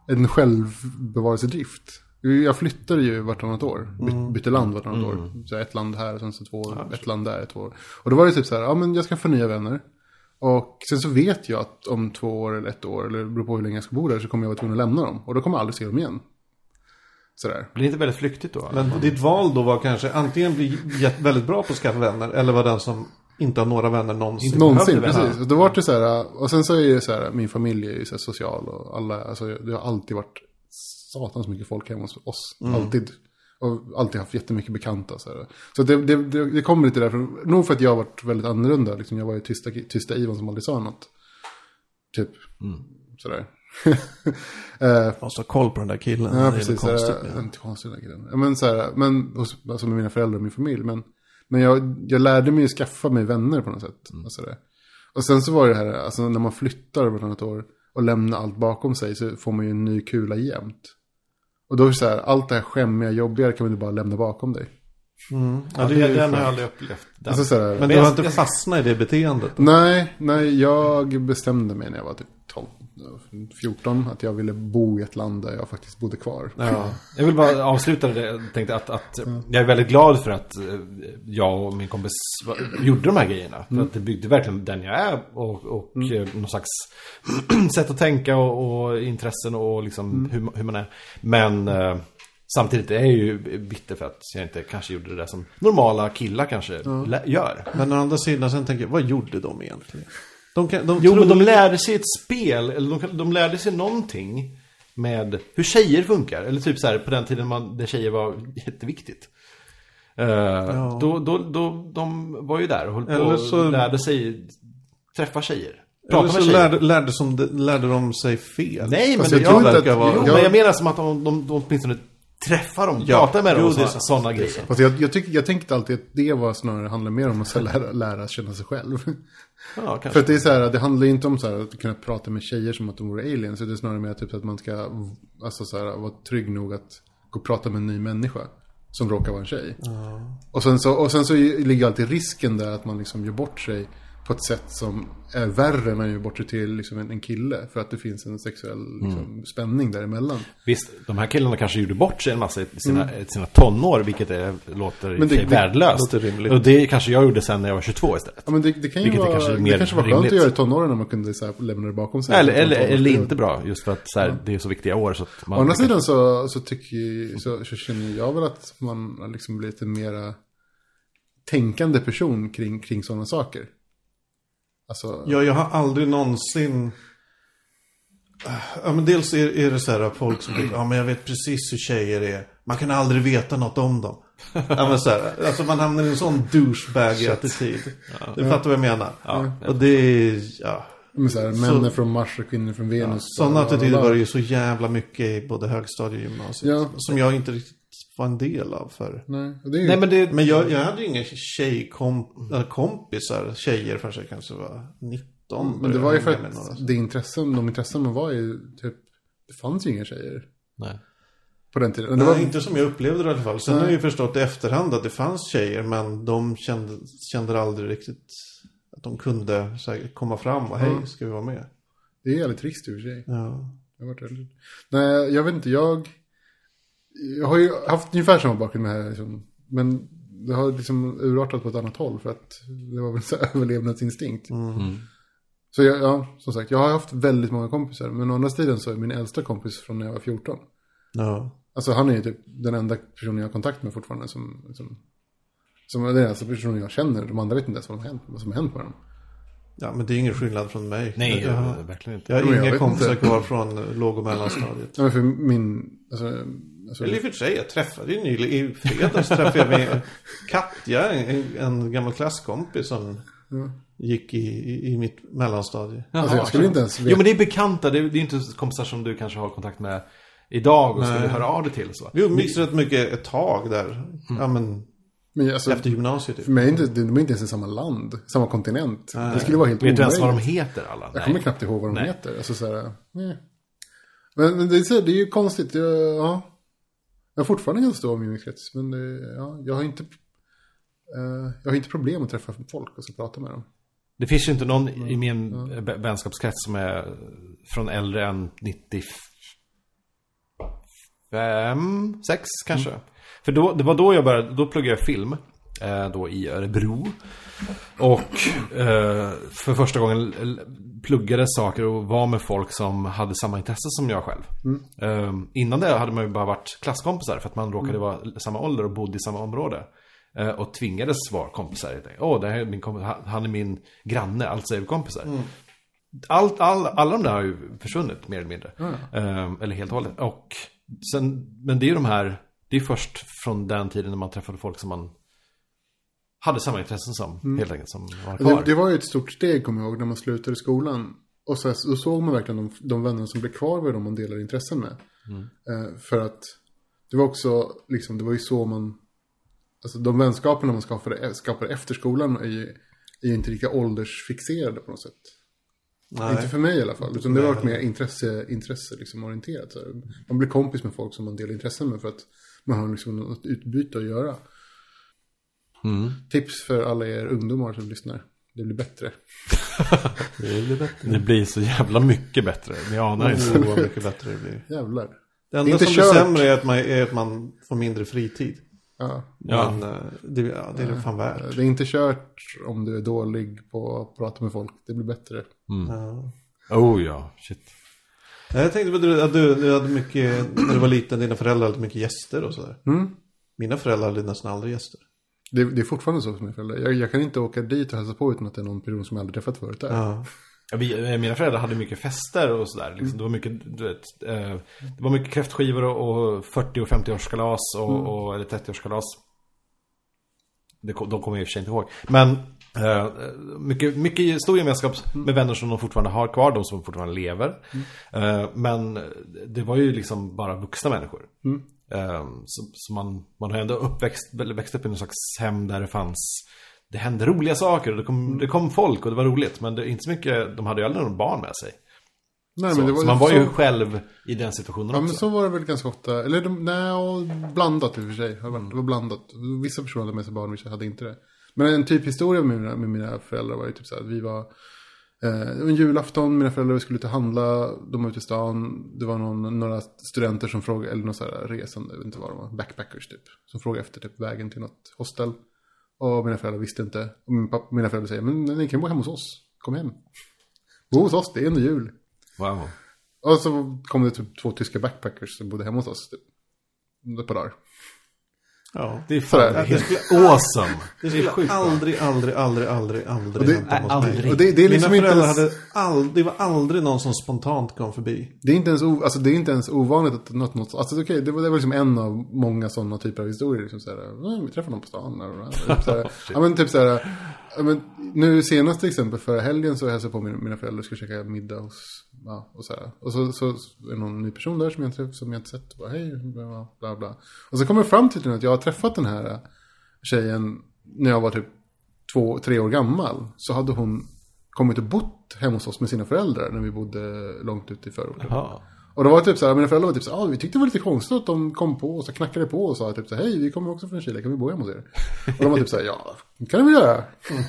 en självbevarelsedrift. Jag flyttade ju vartannat år. By, bytte land vartannat år. Så ett land här och sen så två år. Ett land där, två år. Och då var det typ så här, ja men jag ska få nya vänner. Och sen så vet jag att om två år eller ett år, eller beror på hur länge jag ska bo där, så kommer jag vara tvungen att lämna dem. Och då kommer jag aldrig se dem igen. Sådär. Blir det inte väldigt flyktigt då? Men ditt val då var kanske antingen bli väldigt bra på att skaffa vänner eller vara den som inte har några vänner någonsin. Någonsin, behövde vänner. precis. Och då var det så här, och sen så är det så här, min familj är ju så social och alla, alltså det har alltid varit satans mycket folk hemma hos oss. Alltid. Och alltid haft jättemycket bekanta. Så, här. så det, det, det, det kommer lite därför, nog för att jag har varit väldigt annorlunda. Liksom, jag var ju tysta, tysta Ivan som aldrig sa något. Typ, sådär. eh, Måste ha koll på den där killen. Ja, det är precis. konstigt. Äh, inte konstigt den här killen. Ja, Men så här, men alltså med mina föräldrar och min familj. Men, men jag, jag lärde mig ju skaffa mig vänner på något sätt. Alltså det. Och sen så var det här, alltså när man flyttar vartannat år och lämnar allt bakom sig så får man ju en ny kula jämt. Och då är det så här, allt det här skämmiga, jobbiga kan man ju bara lämna bakom dig. Ja, det, den, är den har jag aldrig upplevt. Alltså sådär, Men Men du jag- har inte jag- fastnat i det beteendet? Nej, nej, jag bestämde mig när jag var typ 12, 14 att jag ville bo i ett land där jag faktiskt bodde kvar. Ja. Jag vill bara avsluta det. Jag tänkte att, att jag är väldigt glad för att eh, jag och min kompis gjorde de här grejerna. För att det byggde verkligen den jag är och, och mm. någon slags sätt att tänka och, och intressen och liksom hur, hur man är. Men eh, samtidigt är jag ju bitter för att jag inte kanske gjorde det där som normala killar kanske lä- gör. Men å andra sidan sen tänker jag, vad gjorde de egentligen? De kan, de Jo, men de lärde sig ett spel, eller de, de lärde sig någonting med hur tjejer funkar. Eller typ så här på den tiden man, där tjejer var jätteviktigt. Uh, då, då, då, de var ju där och höll på Eller så- och lärde sig träffa tjejer. Eller Prata så med tjejer. lärde, lärde, som de, lärde de sig fel. Nej, men jag jag, verkar vara- jo, jag- men jag menar som att de, de, de åtminstone träffar dem, Ja, pratar med dem jo, det är sådana grejer. Fast jag, jag, tycker, jag tänkte alltid att det var snarare handlar mer om att lära, lära känna sig själv. Ja. För att det är så här, det handlar inte om så här, att kunna prata med tjejer som att de vore aliens. Det är snarare mer typ att man ska alltså så här, vara trygg nog att gå och prata med en ny människa. Som råkar vara en tjej. Och, sen så, och sen så ligger alltid risken där att man liksom gör bort sig på ett sätt som är värre än man gör bort sig till liksom en, en kille. För att det finns en sexuell liksom, spänning däremellan. Visst, de här killarna kanske gjorde bort sig en massa i sina, i sina tonår, vilket är, låter Mm. Men det- det, det värdelöst. låter. Och det kanske jag gjorde sen när jag var 22 istället. Ja, men det, det kan ju Vilket vara, kanske det kanske var skönt rimligt. att göra i tonåren när man kunde så här, lämna det bakom sig. Eller, eller, eller inte bra, just för att så här, det är så viktiga år så att man... Å andra sidan så, så, tycker, så, så känner jag väl att man liksom blivit en mera tänkande person kring, kring sådana saker. Alltså, Ja, jag har aldrig någonsin... Ja, men dels är, är det så här folk som tycker, ja men jag vet precis hur tjejer är. Man kan aldrig veta något om dem. Ja, men så här, alltså man hamnar i en sån douchebag-attityd. Du fattar vad jag menar. Ja. Och det är, ja. men så här, män är från Mars och kvinnor från Venus. Sådana bla, bla. attityder var det ju så jävla mycket i både högstadie och gymnasiet. Ja. Som jag inte riktigt var en del av för. Nej, och det är ju, Nej men det... Men jag, jag hade ju inga tjejkompisar, tjejer förrän jag kanske var 19. men det var ju för att det intressen, de intressen man var ju typ, det fanns ju inga tjejer Nej. på den tiden. Det Nej, var, inte som jag upplevde det i alla fall. Sen har jag ju förstått i efterhand att det fanns tjejer, men de kände, kände aldrig riktigt att de kunde så här, komma fram och hej, ska vi vara med? det är jävligt trist i och för sig. Ja. Jag har varit väldigt... Nej, jag vet inte. Jag, jag har ju haft ungefär samma bakgrund med det här. Liksom. Men det har liksom urartat på ett annat håll. För att det var väl så överlevnadsinstinkt. Mm. Så jag, ja, som sagt, jag har haft väldigt många kompisar. Men å andra sidan så är min äldsta kompis från när jag var 14. ja. Alltså han är ju typ den enda personen jag har kontakt med fortfarande. Som, som, som är den enda personen jag känner. De andra vet inte ens vad, hänt, vad som har hänt med dem. Ja, men det är ingen skillnad från mig. Nej, jag, har- verkligen inte. jag har inga kompisar inte. kvar från låg och mellanstadiet. Ja, men för min... Alltså, alltså, Eller i och för sig, jag träffade ju nyligen, i fredags träffade jag med Katja, en, en gammal klasskompis som gick i, i, i mitt mellanstadie. alltså jag skulle inte ens veta. Jo men det är bekanta, det är, det är inte kompisar som du kanske har kontakt med idag och skulle höra av dig till. Så. Vi umgicks rätt mycket ett tag där. Ja, men men, alltså, efter gymnasiet typ. För mig är inte, de är inte ens i samma land, samma kontinent. Det skulle vara helt Vet du ens vad de omöjligt. heter alla? Jag kommer knappt ihåg vad de Nej. heter. Alltså, så här, nej. Men, men det, är, så- det är ju konstigt. Jag, ja. Jag har fortfarande en ganska stor omgivningskrets. Men det, ja, jag har inte... eh, jag har inte problem att träffa folk och så prata med dem. Det finns ju inte någon i min mm. vänskapskrets som är från äldre än 95, 6 kanske. För då, det var då jag började, då pluggade jag film. Eh, då i Örebro. Och eh, för första gången pluggade saker och var med folk som hade samma intresse som jag själv. Eh, innan det hade man ju bara varit klasskompisar för att man råkade vara samma ålder och bodde i samma område. Eh, och tvingades vara kompisar. Åh, det här är min kompis, han- är min granne, alltså är vi kompisar. Allt, all, alla de där har ju försvunnit mer eller mindre. Eh, eller helt och hållet. Och sen, men det är ju de här, det är först från den tiden när man träffade folk som man hade samma intressen som, helt enkelt, som var kvar. Det, det var ju ett stort steg, kommer jag ihåg, när man slutade skolan. Och så, så såg man verkligen de, de vänner som blev kvar var de man delade intressen med. Eh, för att det var också, liksom, det var ju så man... Alltså de vänskaperna man skapade, skapade efter skolan är ju, är ju inte lika åldersfixerade på något sätt. Nej. Inte för mig i alla fall. Utan det har varit mer intresse, intresse liksom orienterat. Man blir kompis med folk som man delar intressen med för att man har liksom något utbyte att göra. Tips för alla er ungdomar som lyssnar. Det blir bättre. Det blir bättre. Det blir så jävla mycket bättre. Ni anar inte. Oh, vad mycket bättre det blir. Jävlar. Det enda inte som kört. blir sämre är att, man, är att man får mindre fritid. Ja. Ja. Men eh, det, ja, det är det fan värt. Det är inte kört om du är dålig på att prata med folk. Det blir bättre. Ja. Oh ja, shit. Jag tänkte på det, att du, du hade mycket, när du var liten, dina föräldrar hade mycket gäster och sådär. Mm. Mina föräldrar hade nästan aldrig gäster. Det, det är fortfarande så som jag föräldrar. Jag, jag kan inte åka dit och hälsa på utan att det är någon person som jag aldrig träffat förut där. Ja. Ja, vi, eh, mina föräldrar hade mycket fester och sådär. Liksom, det var mycket, du vet, eh, det var mycket kräftskivor och, och 40 och 50-årskalas och, och, eller 30-årskalas. Det, de kommer jag i och för sig inte ihåg. Men eh, mycket, mycket stor gemenskap med vänner som de fortfarande har kvar, de som fortfarande lever. Eh, men det var ju liksom bara vuxna människor. Eh, så så man, man har ändå uppväxt, växt upp i någon slags hem där det fanns det hände roliga saker och det kom, det kom folk och det var roligt. Men det inte så mycket, de hade ju aldrig någon barn med sig. Nej, Så, men det var, så man var ju så, själv i den situationen Ja, men också. så var det väl ganska ofta. Eller de, nej, och blandat i och för sig. Det var blandat. Vissa personer hade med sig barn, vissa hade inte det. Men en typ historia med mina, med mina föräldrar var ju typ så här att vi var... Eh, en julafton, mina föräldrar skulle ut och handla, de var ute i stan. Det var någon, några studenter som frågade, eller någon så här resande, jag vet inte vad de var, backpackers typ. Som frågade efter typ vägen till något hostel. Och mina föräldrar visste inte. Och min pappa, mina föräldrar säger, men ni kan bo hemma hos oss. Kom hem. Bo hos oss, det är ändå jul. Wow. Och så kom det typ två tyska backpackers som bodde hemma hos oss. Typ. Ett par dagar. Ja. Det är fan helt awesome. Det skulle aldrig, aldrig, aldrig, aldrig, aldrig Och det- hänt hemma hos aldrig. mig. Och det, det är liksom Mina föräldrar ens, hade aldrig, det var aldrig någon som spontant kom förbi. det är inte ens, o, alltså, det är inte ens ovanligt att något, något alltså okej, det, var, det var liksom en av många sådana typer av historier. Liksom såhär, "Ja, vi träffade någon på stan. Eller, typ såhär, ja men typ såhär, ja, men, nu senaste exempel, förra helgen så hälsade jag på mina, mina föräldrar och skulle käka middag hos, ja, och såhär. Och så, så, så är det någon ny person där som jag inte, som jag inte sett. Och bara, hej, bla, bla, bla. Och så kommer jag fram till att jag har träffat den här tjejen när jag var typ två, tre år gammal. Så hade hon kommit och bott hemma hos oss med sina föräldrar när vi bodde långt ute i förorten. Jaha. Och det var typ så här, mina föräldrar var typ så här, ah, vi tyckte det var lite konstigt att de kom på och så knackade på och sa typ så här, hej, vi kommer också från Chile, kan vi bo hemma hos er? Och de var typ så här, ja, det kan vi göra.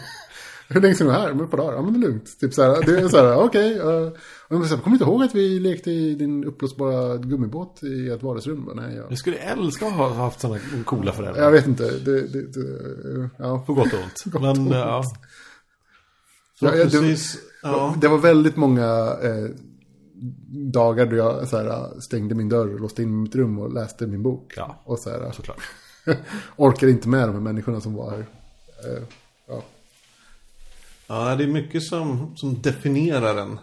Hur länge ska ni vara här? Men ett par dagar, ja men det är lugnt. Typ så här, det är så här, okej. Okay, uh, och här, kommer inte ihåg att vi lekte i din uppblåsbara gummibåt i ett vardagsrum? Nej, jag, Jag skulle älska att ha haft sådana coola föräldrar. jag vet inte. Det, det, det, ja. På gott och ont. Men ja. Så Ja, precis, ja. Det var väldigt många eh, dagar då jag här, stängde min dörr låste in mitt rum och läste min bok. Ja. Och så här, Såklart. orkade inte med de här människorna som var här. Eh, ja. det är mycket som, som definierar en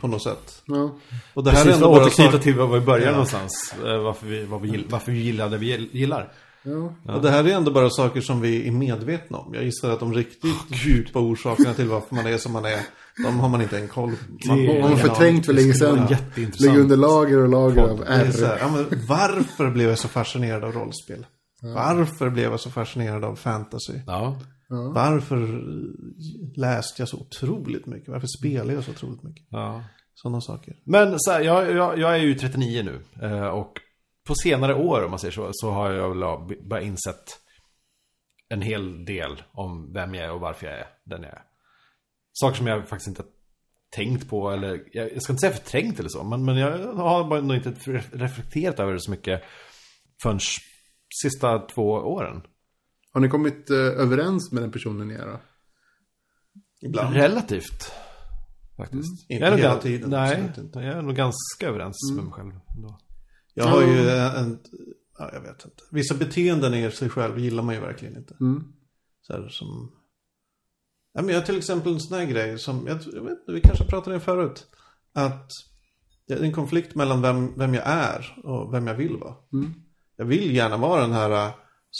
på något sätt. Ja. Och det här är Precis, ändå att bara återknyta sak- till var vi började Ja. någonstans. Eh, Varför vi, vad vi, gill- varför vi gillar det vi gillar. Ja. Och det här är ändå bara saker som vi är medvetna om. Jag gissar att de riktigt djupa orsakerna till varför man är som man är, de har man inte en koll på. Man, har förträngt för länge sedan. Ligger under lager och lager av Det är så här, R. ja, men varför blev jag så fascinerad av rollspel? Varför blev jag så fascinerad av fantasy? Ja. Varför läste jag så otroligt mycket? Varför spelade jag så otroligt mycket? ja. Sådana saker. Men så här, jag, jag, jag är ju 39 nu. eh, Och på senare år, om man säger så, så har jag väl bara insett en hel del om vem jag är och varför jag är den jag är. Saker som jag faktiskt inte tänkt på, eller jag, jag ska inte säga förträngt eller så, men, men jag har bara nog inte reflekterat över det så mycket förrän sista två åren. Har ni kommit eh, överens med den personen ni är då? Ibland. Relativt. Faktiskt. Inte är nog hela tiden, Nej, inte. jag är nog ganska överens med mig själv. Ändå. Jag har ju en, ja, jag vet inte. Vissa beteenden i sig själv gillar man ju verkligen inte. Mm. Så här som... Ja, men jag har till exempel en sån här grej som, jag, jag vet inte, vi kanske pratade om förut. Att det är en konflikt mellan vem, vem jag är och vem jag vill vara. Jag vill gärna vara den här äh,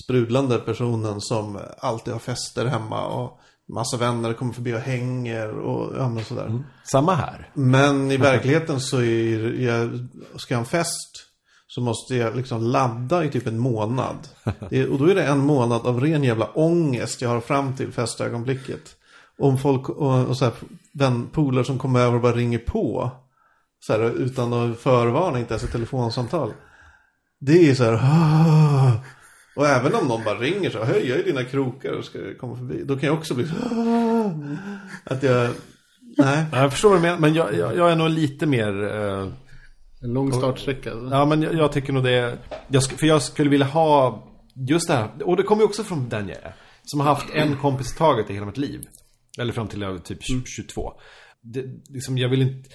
sprudlande personen som alltid har fester hemma och massa vänner kommer förbi och hänger och ja, men sådär. Samma här. Men i verkligheten så är jag, ska jag ha en fest så måste jag liksom ladda i typ en månad. Är- och då är det en månad av ren jävla ångest jag har fram till festögonblicket. Om folk och, och så här, vän, polare som kommer över och bara ringer på. Så här, utan att förvarna, inte ens ett telefonsamtal. Det är så här. "Ah." Och även om någon bara ringer så, hej jag är dina krokar och ska komma förbi. Då kan jag också bli så, att jag, nej. Ja, Jag förstår vad du menar, men jag, jag, jag är nog lite mer... eh, En lång startsträcka. alltså. Ja, men jag, jag tycker nog det... Jag, sk- för jag skulle vilja ha just det här. Och det kommer ju också från den jag är. Som har haft en kompis i taget i hela mitt liv. Eller fram till jag var typ 22. Det, liksom, jag vill inte...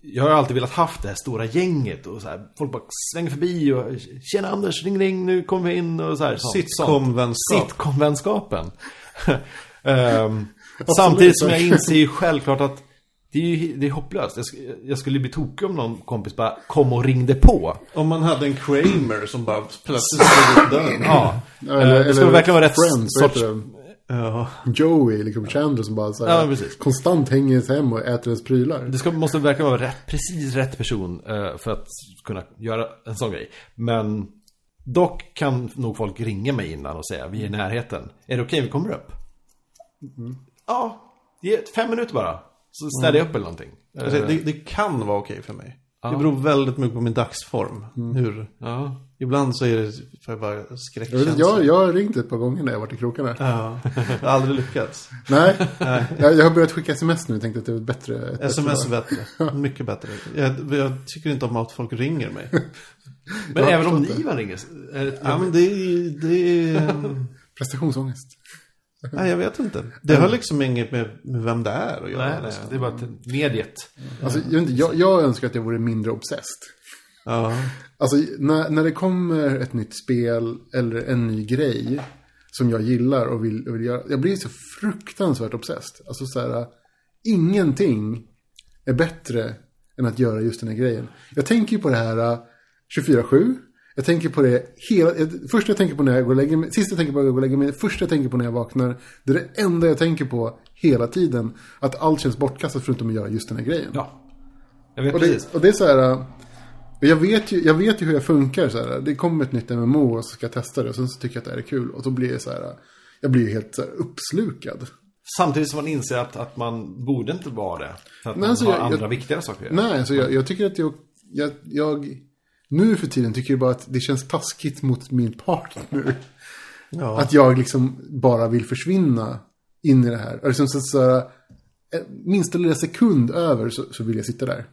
Jag har alltid velat haft det här stora gänget och så här, folk bara svänger förbi och Tjena Anders, ring ring, nu kommer vi in och så här. Sitcom-vänskap. Sitcom-vänskapen. Ehm, samtidigt som jag inser ju självklart att det är, ju, det är hopplöst. Jag, jag skulle bli tokig om någon kompis bara kom och ringde på. Om man hade en Kramer som bara plötsligt stod upp dörren. Ja. Eller, Eh, det skulle verkligen vara rätt Friends, sorts... Ja. Joey, liksom Chandler som bara så här, Ja, konstant hänger ens hem och äter ens prylar. Det ska, måste verkligen vara rätt, precis rätt person eh, för att kunna göra en sån grej. Men dock kan nog folk ringa mig innan och säga vi är i närheten. Är det okej vi kommer upp? Ja, ge fem minuter bara. Så ställer jag upp eller någonting. Alltså, det, det kan vara okej för mig. Det beror väldigt mycket på min dagsform. Hur, ja. ibland så är det för jag bara skräckkänsla. jag, jag har ringt ett par gånger när jag varit i krokarna. Ja, jag har aldrig lyckats. Nej, jag, jag har börjat skicka sms nu. Tänkte att det är ett bättre... Ett Sms är bättre. bättre. Mycket bättre. Jag, jag tycker inte om att folk ringer mig. Men Jag även om ni var ringer, är det Ja, men det är... Det är Prestationsångest. Nej, jag vet inte. Det har liksom inget med, med vem det är att göra. Nej, nej, liksom. det är bara ett mediet. Alltså, jag, vet inte, jag, jag önskar att jag vore mindre obsessed. Ja. Alltså, när, när det kommer ett nytt spel eller en ny grej som jag gillar och vill, och vill göra. Jag blir så fruktansvärt obsessed. Alltså så här, ingenting är bättre än att göra just den här grejen. Jag tänker ju på det här äh, 24-7. Jag tänker på det hela, jag- först jag tänker på när jag går och lägger mig, sist jag tänker på när jag går och lägger mig, först jag tänker på när jag vaknar. Det är det enda jag tänker på hela tiden. Att allt känns bortkastat förutom att göra just den här grejen. Ja. Jag vet Och precis. det, och det är så här... äh, Jag vet, ju, jag vet ju hur jag funkar. Så här, det kommer ett nytt MMO och så ska jag testa det. Och sen så tycker jag att det här är kul. Och då blir jag så här... Jag blir ju helt så här, uppslukad. Samtidigt som man inser att, att man borde inte vara det. För att Men man alltså, har jag- andra jag- viktigare saker. Nej, alltså jag, jag tycker att jag, jag... Nu för tiden tycker jag bara att det känns taskigt mot min partner. Ja. Att jag liksom bara vill försvinna in i det här. Och liksom så, så eh, minsta lilla sekund över så, så vill jag sitta där.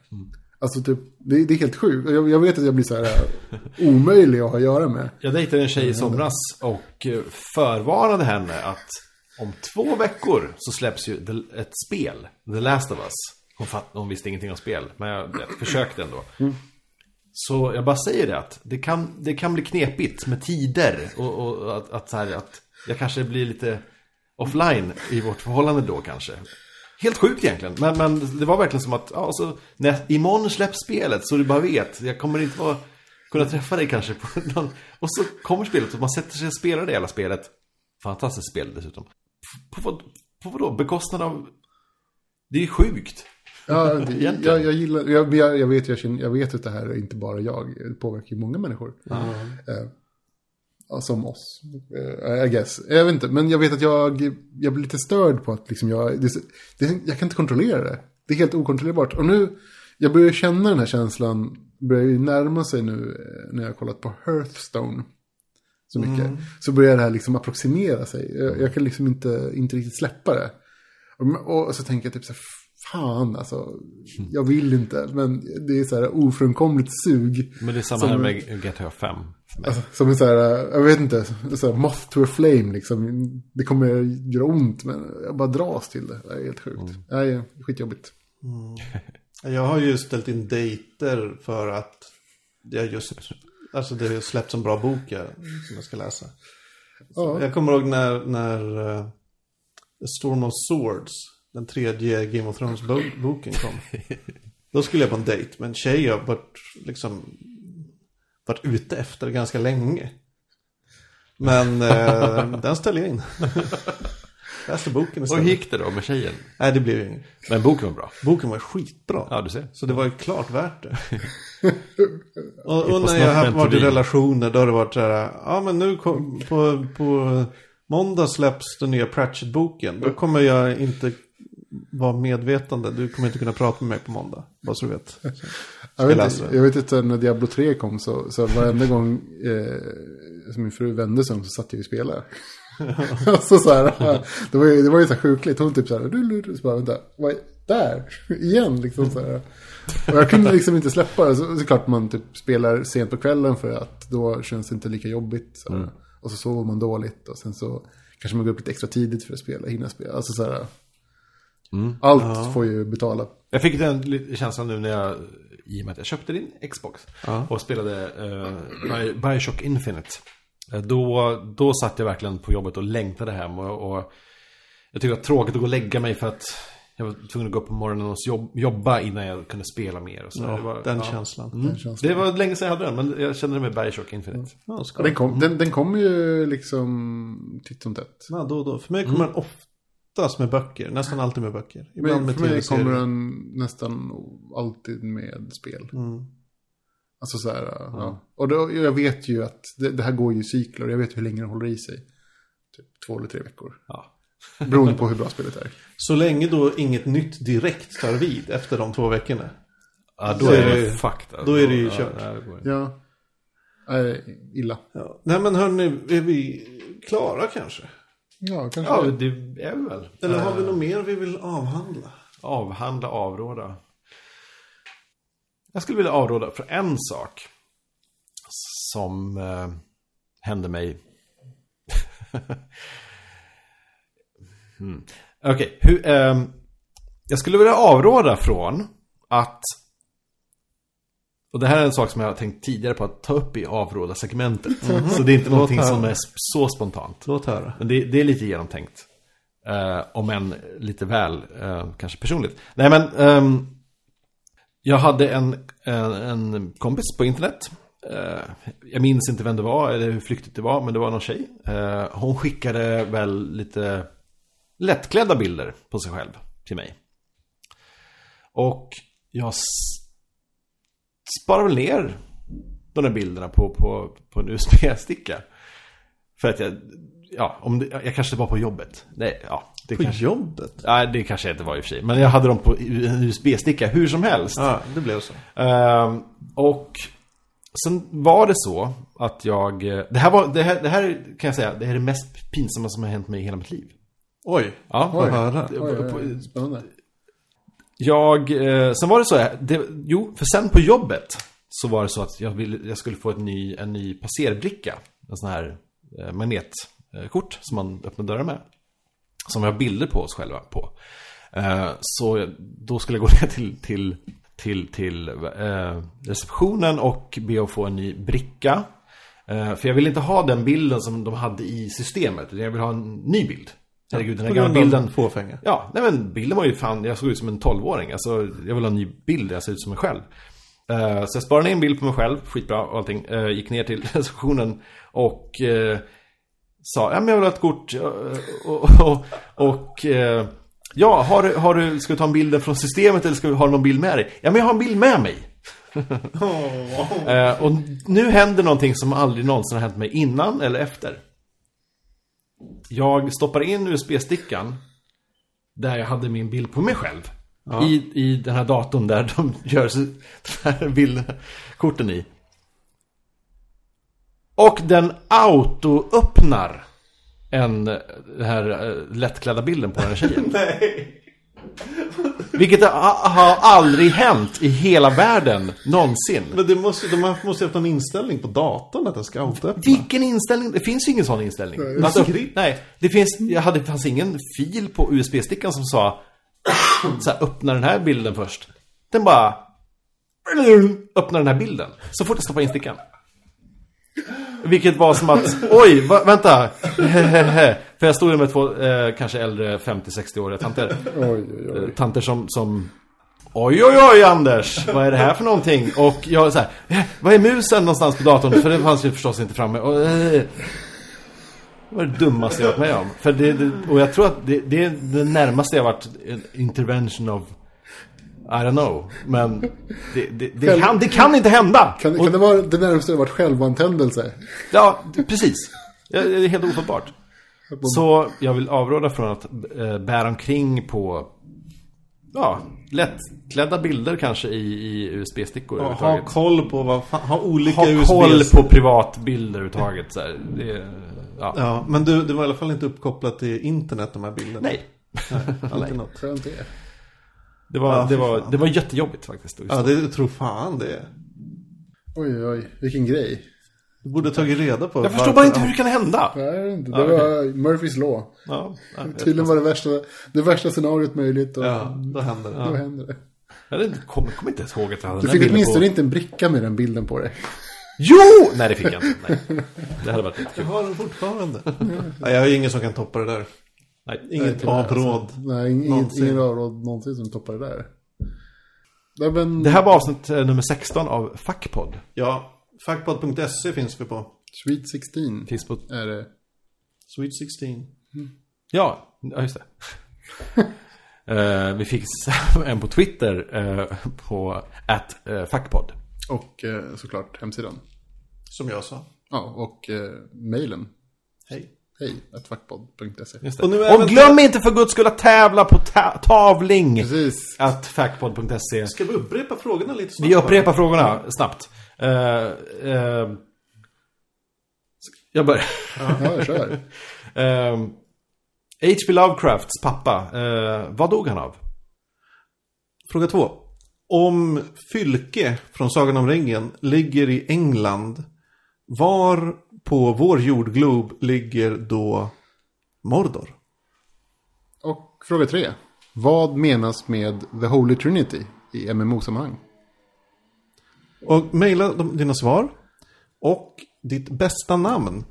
Alltså typ, det, det är helt sjukt. Jag, jag vet att jag blir så här eh, omöjlig att ha att göra med. Jag dejtade en tjej i somras och eh, förvarnade henne att om två veckor så släpps ju ett spel, The Last of Us. Hon, fatt, hon visste ingenting om spel, men jag, jag försökte ändå. Så jag bara säger det att det kan, det kan bli knepigt med tider och, och att, att, så här, att jag kanske blir lite offline i vårt förhållande då kanske. Helt sjukt egentligen, men, men det var verkligen som att ja, så, när, imorgon släpps spelet så du bara vet, jag kommer inte vara, kunna träffa dig kanske på någon, och så kommer spelet och man sätter sig och spelar det hela spelet. Fantastiskt spel dessutom. På, på, på vadå? Bekostnad av... Det är ju sjukt. Ja, jag, jag gillar, jag, jag, vet, jag, känner, jag vet att det här är inte bara jag. Det påverkar ju många människor. Eh, ja, som oss, eh, I guess. Jag vet inte, men jag vet att jag, jag blir lite störd på att liksom jag, det, det, jag kan inte kontrollera det. Det är helt okontrollerbart. Och nu, jag börjar känna den här känslan, börjar ju närma sig nu eh, när jag har kollat på Hearthstone. Så mycket. Så börjar det här liksom approximera sig. Jag, jag kan liksom inte, inte riktigt släppa det. Och, och så tänker jag typ så här, fan alltså, jag vill inte. Men det är så här ofrånkomligt sug. Men det är samma Som- här med GTA 5. för mig. Alltså, som en så här, jag vet inte, så här, moth to a flame liksom. Det kommer göra ont, men jag bara dras till det. Det är helt sjukt. Nej, skitjobbigt. Jag har ju ställt in dejter för att jag just, alltså det har släppts en bra bok jag, som jag ska läsa. Ja. Jag kommer ihåg när, när uh, Storm of Swords, den tredje Game of Thrones-boken kom. Då skulle jag på en dejt med en tjej jag varit, liksom, varit ute efter ganska länge. Men eh, den ställde jag in. Läste boken Och hur istället. gick det då med tjejen? Nej, det blev inget. Men boken var bra. Boken var skitbra. Ja, du ser. Så det var ju klart värt det. och, och när jag har varit i relationer då har det varit så här, ja men nu kom, på, på måndag släpps den nya Pratchett-boken. Då kommer jag inte vara medvetande. Du kommer inte kunna prata med mig på måndag. Bara så du vet. Jag vet, inte, jag vet inte, när Diablo 3 kom så, så varenda gång eh, som min fru vände sig om så satt jag och spelade. så så här, det var ju, det var ju så här sjukligt. Hon typ så här, du, du, du, så bara, vänta, vad är, där, igen liksom så här. Och jag kunde liksom inte släppa det. Så, såklart man typ spelar sent på kvällen för att då känns det inte lika jobbigt. Så här. Och så sover man dåligt och sen så kanske man går upp lite extra tidigt för att spela, hinna spela. Alltså så här, allt får ju betala. Jag fick den känslan nu när jag, i och med att jag köpte din Xbox Ja. och spelade uh, Bi- Bioshock Infinite. Eh, Då, då satt jag verkligen på jobbet och längtade hem och, och jag tyckte det var tråkigt att gå och lägga mig för att jag var tvungen att gå upp på morgonen och jobb, jobba innan jag kunde spela mer. Och så. Ja, det var, den ja. känslan. Mm. känns Det var länge sedan jag hade den, men jag kände det med Bioshock Infinite. Ja. Ja, den, kom, den, den kommer ju liksom titt som tätt. Ja, då och då. För mig kommer den oftast med böcker. Nästan alltid med böcker. Ibland Men med för mig tv-serier. kommer den nästan alltid med spel. Mm. Alltså så här, ja. Och då, jag vet ju att det, det här går ju i cykler. Jag vet hur länge det håller i sig. Typ två eller tre veckor. Ja. Beroende på hur bra spelet är. Så länge då inget nytt direkt tar vid efter de två veckorna. Ja, då Så är det det- fucked. alltså. då är det ju Ja, kört. nej, det. Ja. Nej, illa. Ja. Nej men hörni, är vi klara kanske? Ja, kanske. Ja, det. det är vi väl. Eller har vi något mer vi vill avhandla? Avhandla, avråda. Jag skulle vilja avråda för en sak. Som eh, hände mig. hmm. Okej, hur... ehm, jag skulle vilja avråda från att... Och det här är en sak som jag har tänkt tidigare på att ta upp i avråda-segmentet. Så det är inte någonting som är så spontant. Låt höra. Men det, det är lite genomtänkt. Uh, om än lite väl, eh, kanske personligt. Nej men, ehm, jag hade en, en, en kompis på internet. Eh, jag minns inte vem det var eller hur flyktigt det var, men det var någon tjej. Eh, hon skickade väl lite lättklädda bilder på sig själv till mig. Och jag s- sparade väl ner de där bilderna på, på, på en USB-sticka. För att jag, ja, om det, jag kanske var på jobbet. Nej, ja, det På kanske, jobbet? nej, det kanske jag inte var i och för sig. Men jag hade dem på en USB-sticka hur som helst. Ja, det blev så. Ehm, och sen var det så att jag... Det här, var, det, här, det här kan jag säga, det här är det mest pinsamma som har hänt mig i hela mitt liv. Oj, Ja, höra. Oj, oj, oj. Spännande. Jag, eh, sen var det så här, det, jo, för sen på jobbet så var det så att jag, ville, jag skulle få ett ny, en ny passerbricka. En sån här eh, magnetkort som man öppnar dörrar med. Som vi har bilder på oss själva på. Eh, så då skulle jag gå ner till, till, till, till eh, receptionen och be att få en ny bricka. Eh, för jag vill inte ha den bilden som de hade i systemet. Jag vill ha en ny bild. Herregud, den här gamla grund av bilden. fåfänga. Ja, nej men bilden var ju fan, jag såg ut som en 12-åring. Alltså, jag vill ha en ny bild, jag ser ut som mig själv. Eh, så jag sparade ner en bild på mig själv, skitbra och allting. Eh, gick ner till receptionen och eh, sa, ja men jag vill ha ett kort. och, ja, har, du- har du, ska du ta en bild från systemet eller ska du ha någon bild med dig? Ja men jag har en bild med mig. Och nu händer någonting som aldrig någonsin har hänt mig innan eller efter. Jag stoppar in USB-stickan där jag hade min bild på mig själv. I, I den här datorn där de gör så- de här bildkorten i. Och den auto-öppnar en, den här eh, lättklädda bilden på den här tjejen. Nej. Vilket har, aldrig hänt i hela världen någonsin. Men det måste, de måste ju haft någon inställning på datorn att den ska autoöppna. Vilken inställning? Det finns ju ingen sån inställning. Nej, Alltså, nej, det finns, jag hade, fanns ingen fil på USB-stickan som sa så här, öppna den här bilden först. Den bara öppna den här bilden. Så fort jag stoppar in stickan. Vilket var som att, oj, va, vänta. För jag stod ju med två, eh, kanske äldre 50-60-åriga tanter. Oj, oj, oj. Eh, tanter som, som Oj, oj, oj Anders, vad är det här för någonting? Och jag så här, "Eh, vad är musen någonstans på datorn? För det fanns ju förstås inte framme. Och, eh, det var det dummaste jag varit med om. För det, och jag tror att det, det är det närmaste jag varit en intervention of I don't know. Men det, det, det, kan, det kan inte hända! Kan, Och- kan det vara det närmaste det varit självantändelse? Ja, precis. Det är helt ofattbart. Så jag vill avråda från att eh, bära omkring på ja, lättklädda bilder kanske i, i USB-stickor Ja, ha koll på vad fan, ha olika Ha USB. koll på privatbilder överhuvudtaget. Så här. Det, ja. Ja, men du, det var i alla fall inte uppkopplat till internet de här bilderna. Nej, Alltid något. Det. var, Ja, det, var, fan. det var jättejobbigt faktiskt. Ja, det tror fan det. Oj, oj. Vilken grej. Du borde tagit reda på jag förstår bara inte hur det kan hända. Nej. Det Ja, var Murphys law. Ja, Tydligen var det värsta, det värsta scenariot möjligt. Och Ja, då händer det. Då Ja. händer det. jag kommer kom inte ens ihåg att jag hade Du fick åtminstone på. inte en bricka med den bilden på dig. Jo! Nej, det fick jag inte. Nej. Det hade varit lite Jag har den fortfarande. Nej, jag har ingen som kan toppa det där. Nej. Inget avråd. Nej, Någonsin. ingen avråd någonsin som toppar det där. Nej, men, Det här var avsnitt eh, nummer 16 av Fackpodd. Ja, Fackpod.se finns vi på. Sweet 16 Finns på... är det. Sweet 16. Ja, ja just det. Eh, vi fick en på Twitter uh, på at uh, Fackpodd. Och såklart hemsidan. Som jag sa. Ja, och mejlen. Hej. Hej, attfackpodd.se. Det. Och Och, glöm inte för guds skull att tävla på ta tavling. Precis. At fackpodd.se. Ska vi upprepa frågorna lite snabbt? Vi upprepar frågorna snabbt. Eh, eh, jag börjar. Ja, jag kör. Uh, H.P. Lovecrafts pappa, eh, vad dog han av? Fråga två. Om Fylke från Sagan om ringen ligger i England, var på vår jordglob ligger då Mordor? Och fråga tre. Vad menas med The Holy Trinity i MMO-sammanhang? Och mejla dina svar och ditt bästa namn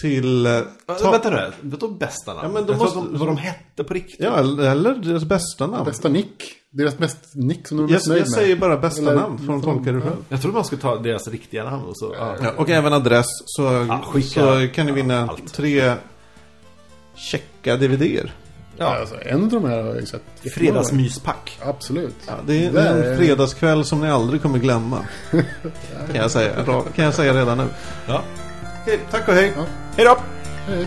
till... eh, ta- Vänta nu, vadå bästa namn? Ja, men Jag tror måste- de, vad de hette på riktigt. Ja, eller deras bästa namn. Bästa nick. Deras bäst nick som de är Jag, mest jag med. säger bara bästa Eller- namn, får de tolka det själv. Jag tror man skulle ta deras riktiga namn och så. Ja. Ja, och även adress, så, Ja, skicka- så kan ni vinna allt. tre checka DVDer. Ja, alltså, en av de här har jag sett. Fredagsmyspack. Absolut. Ja, det är Där en fredagskväll som ni aldrig kommer glömma. kan, jag säga, kan jag säga redan nu. Ja. Tack och hej. Ja. Hej då! Hej.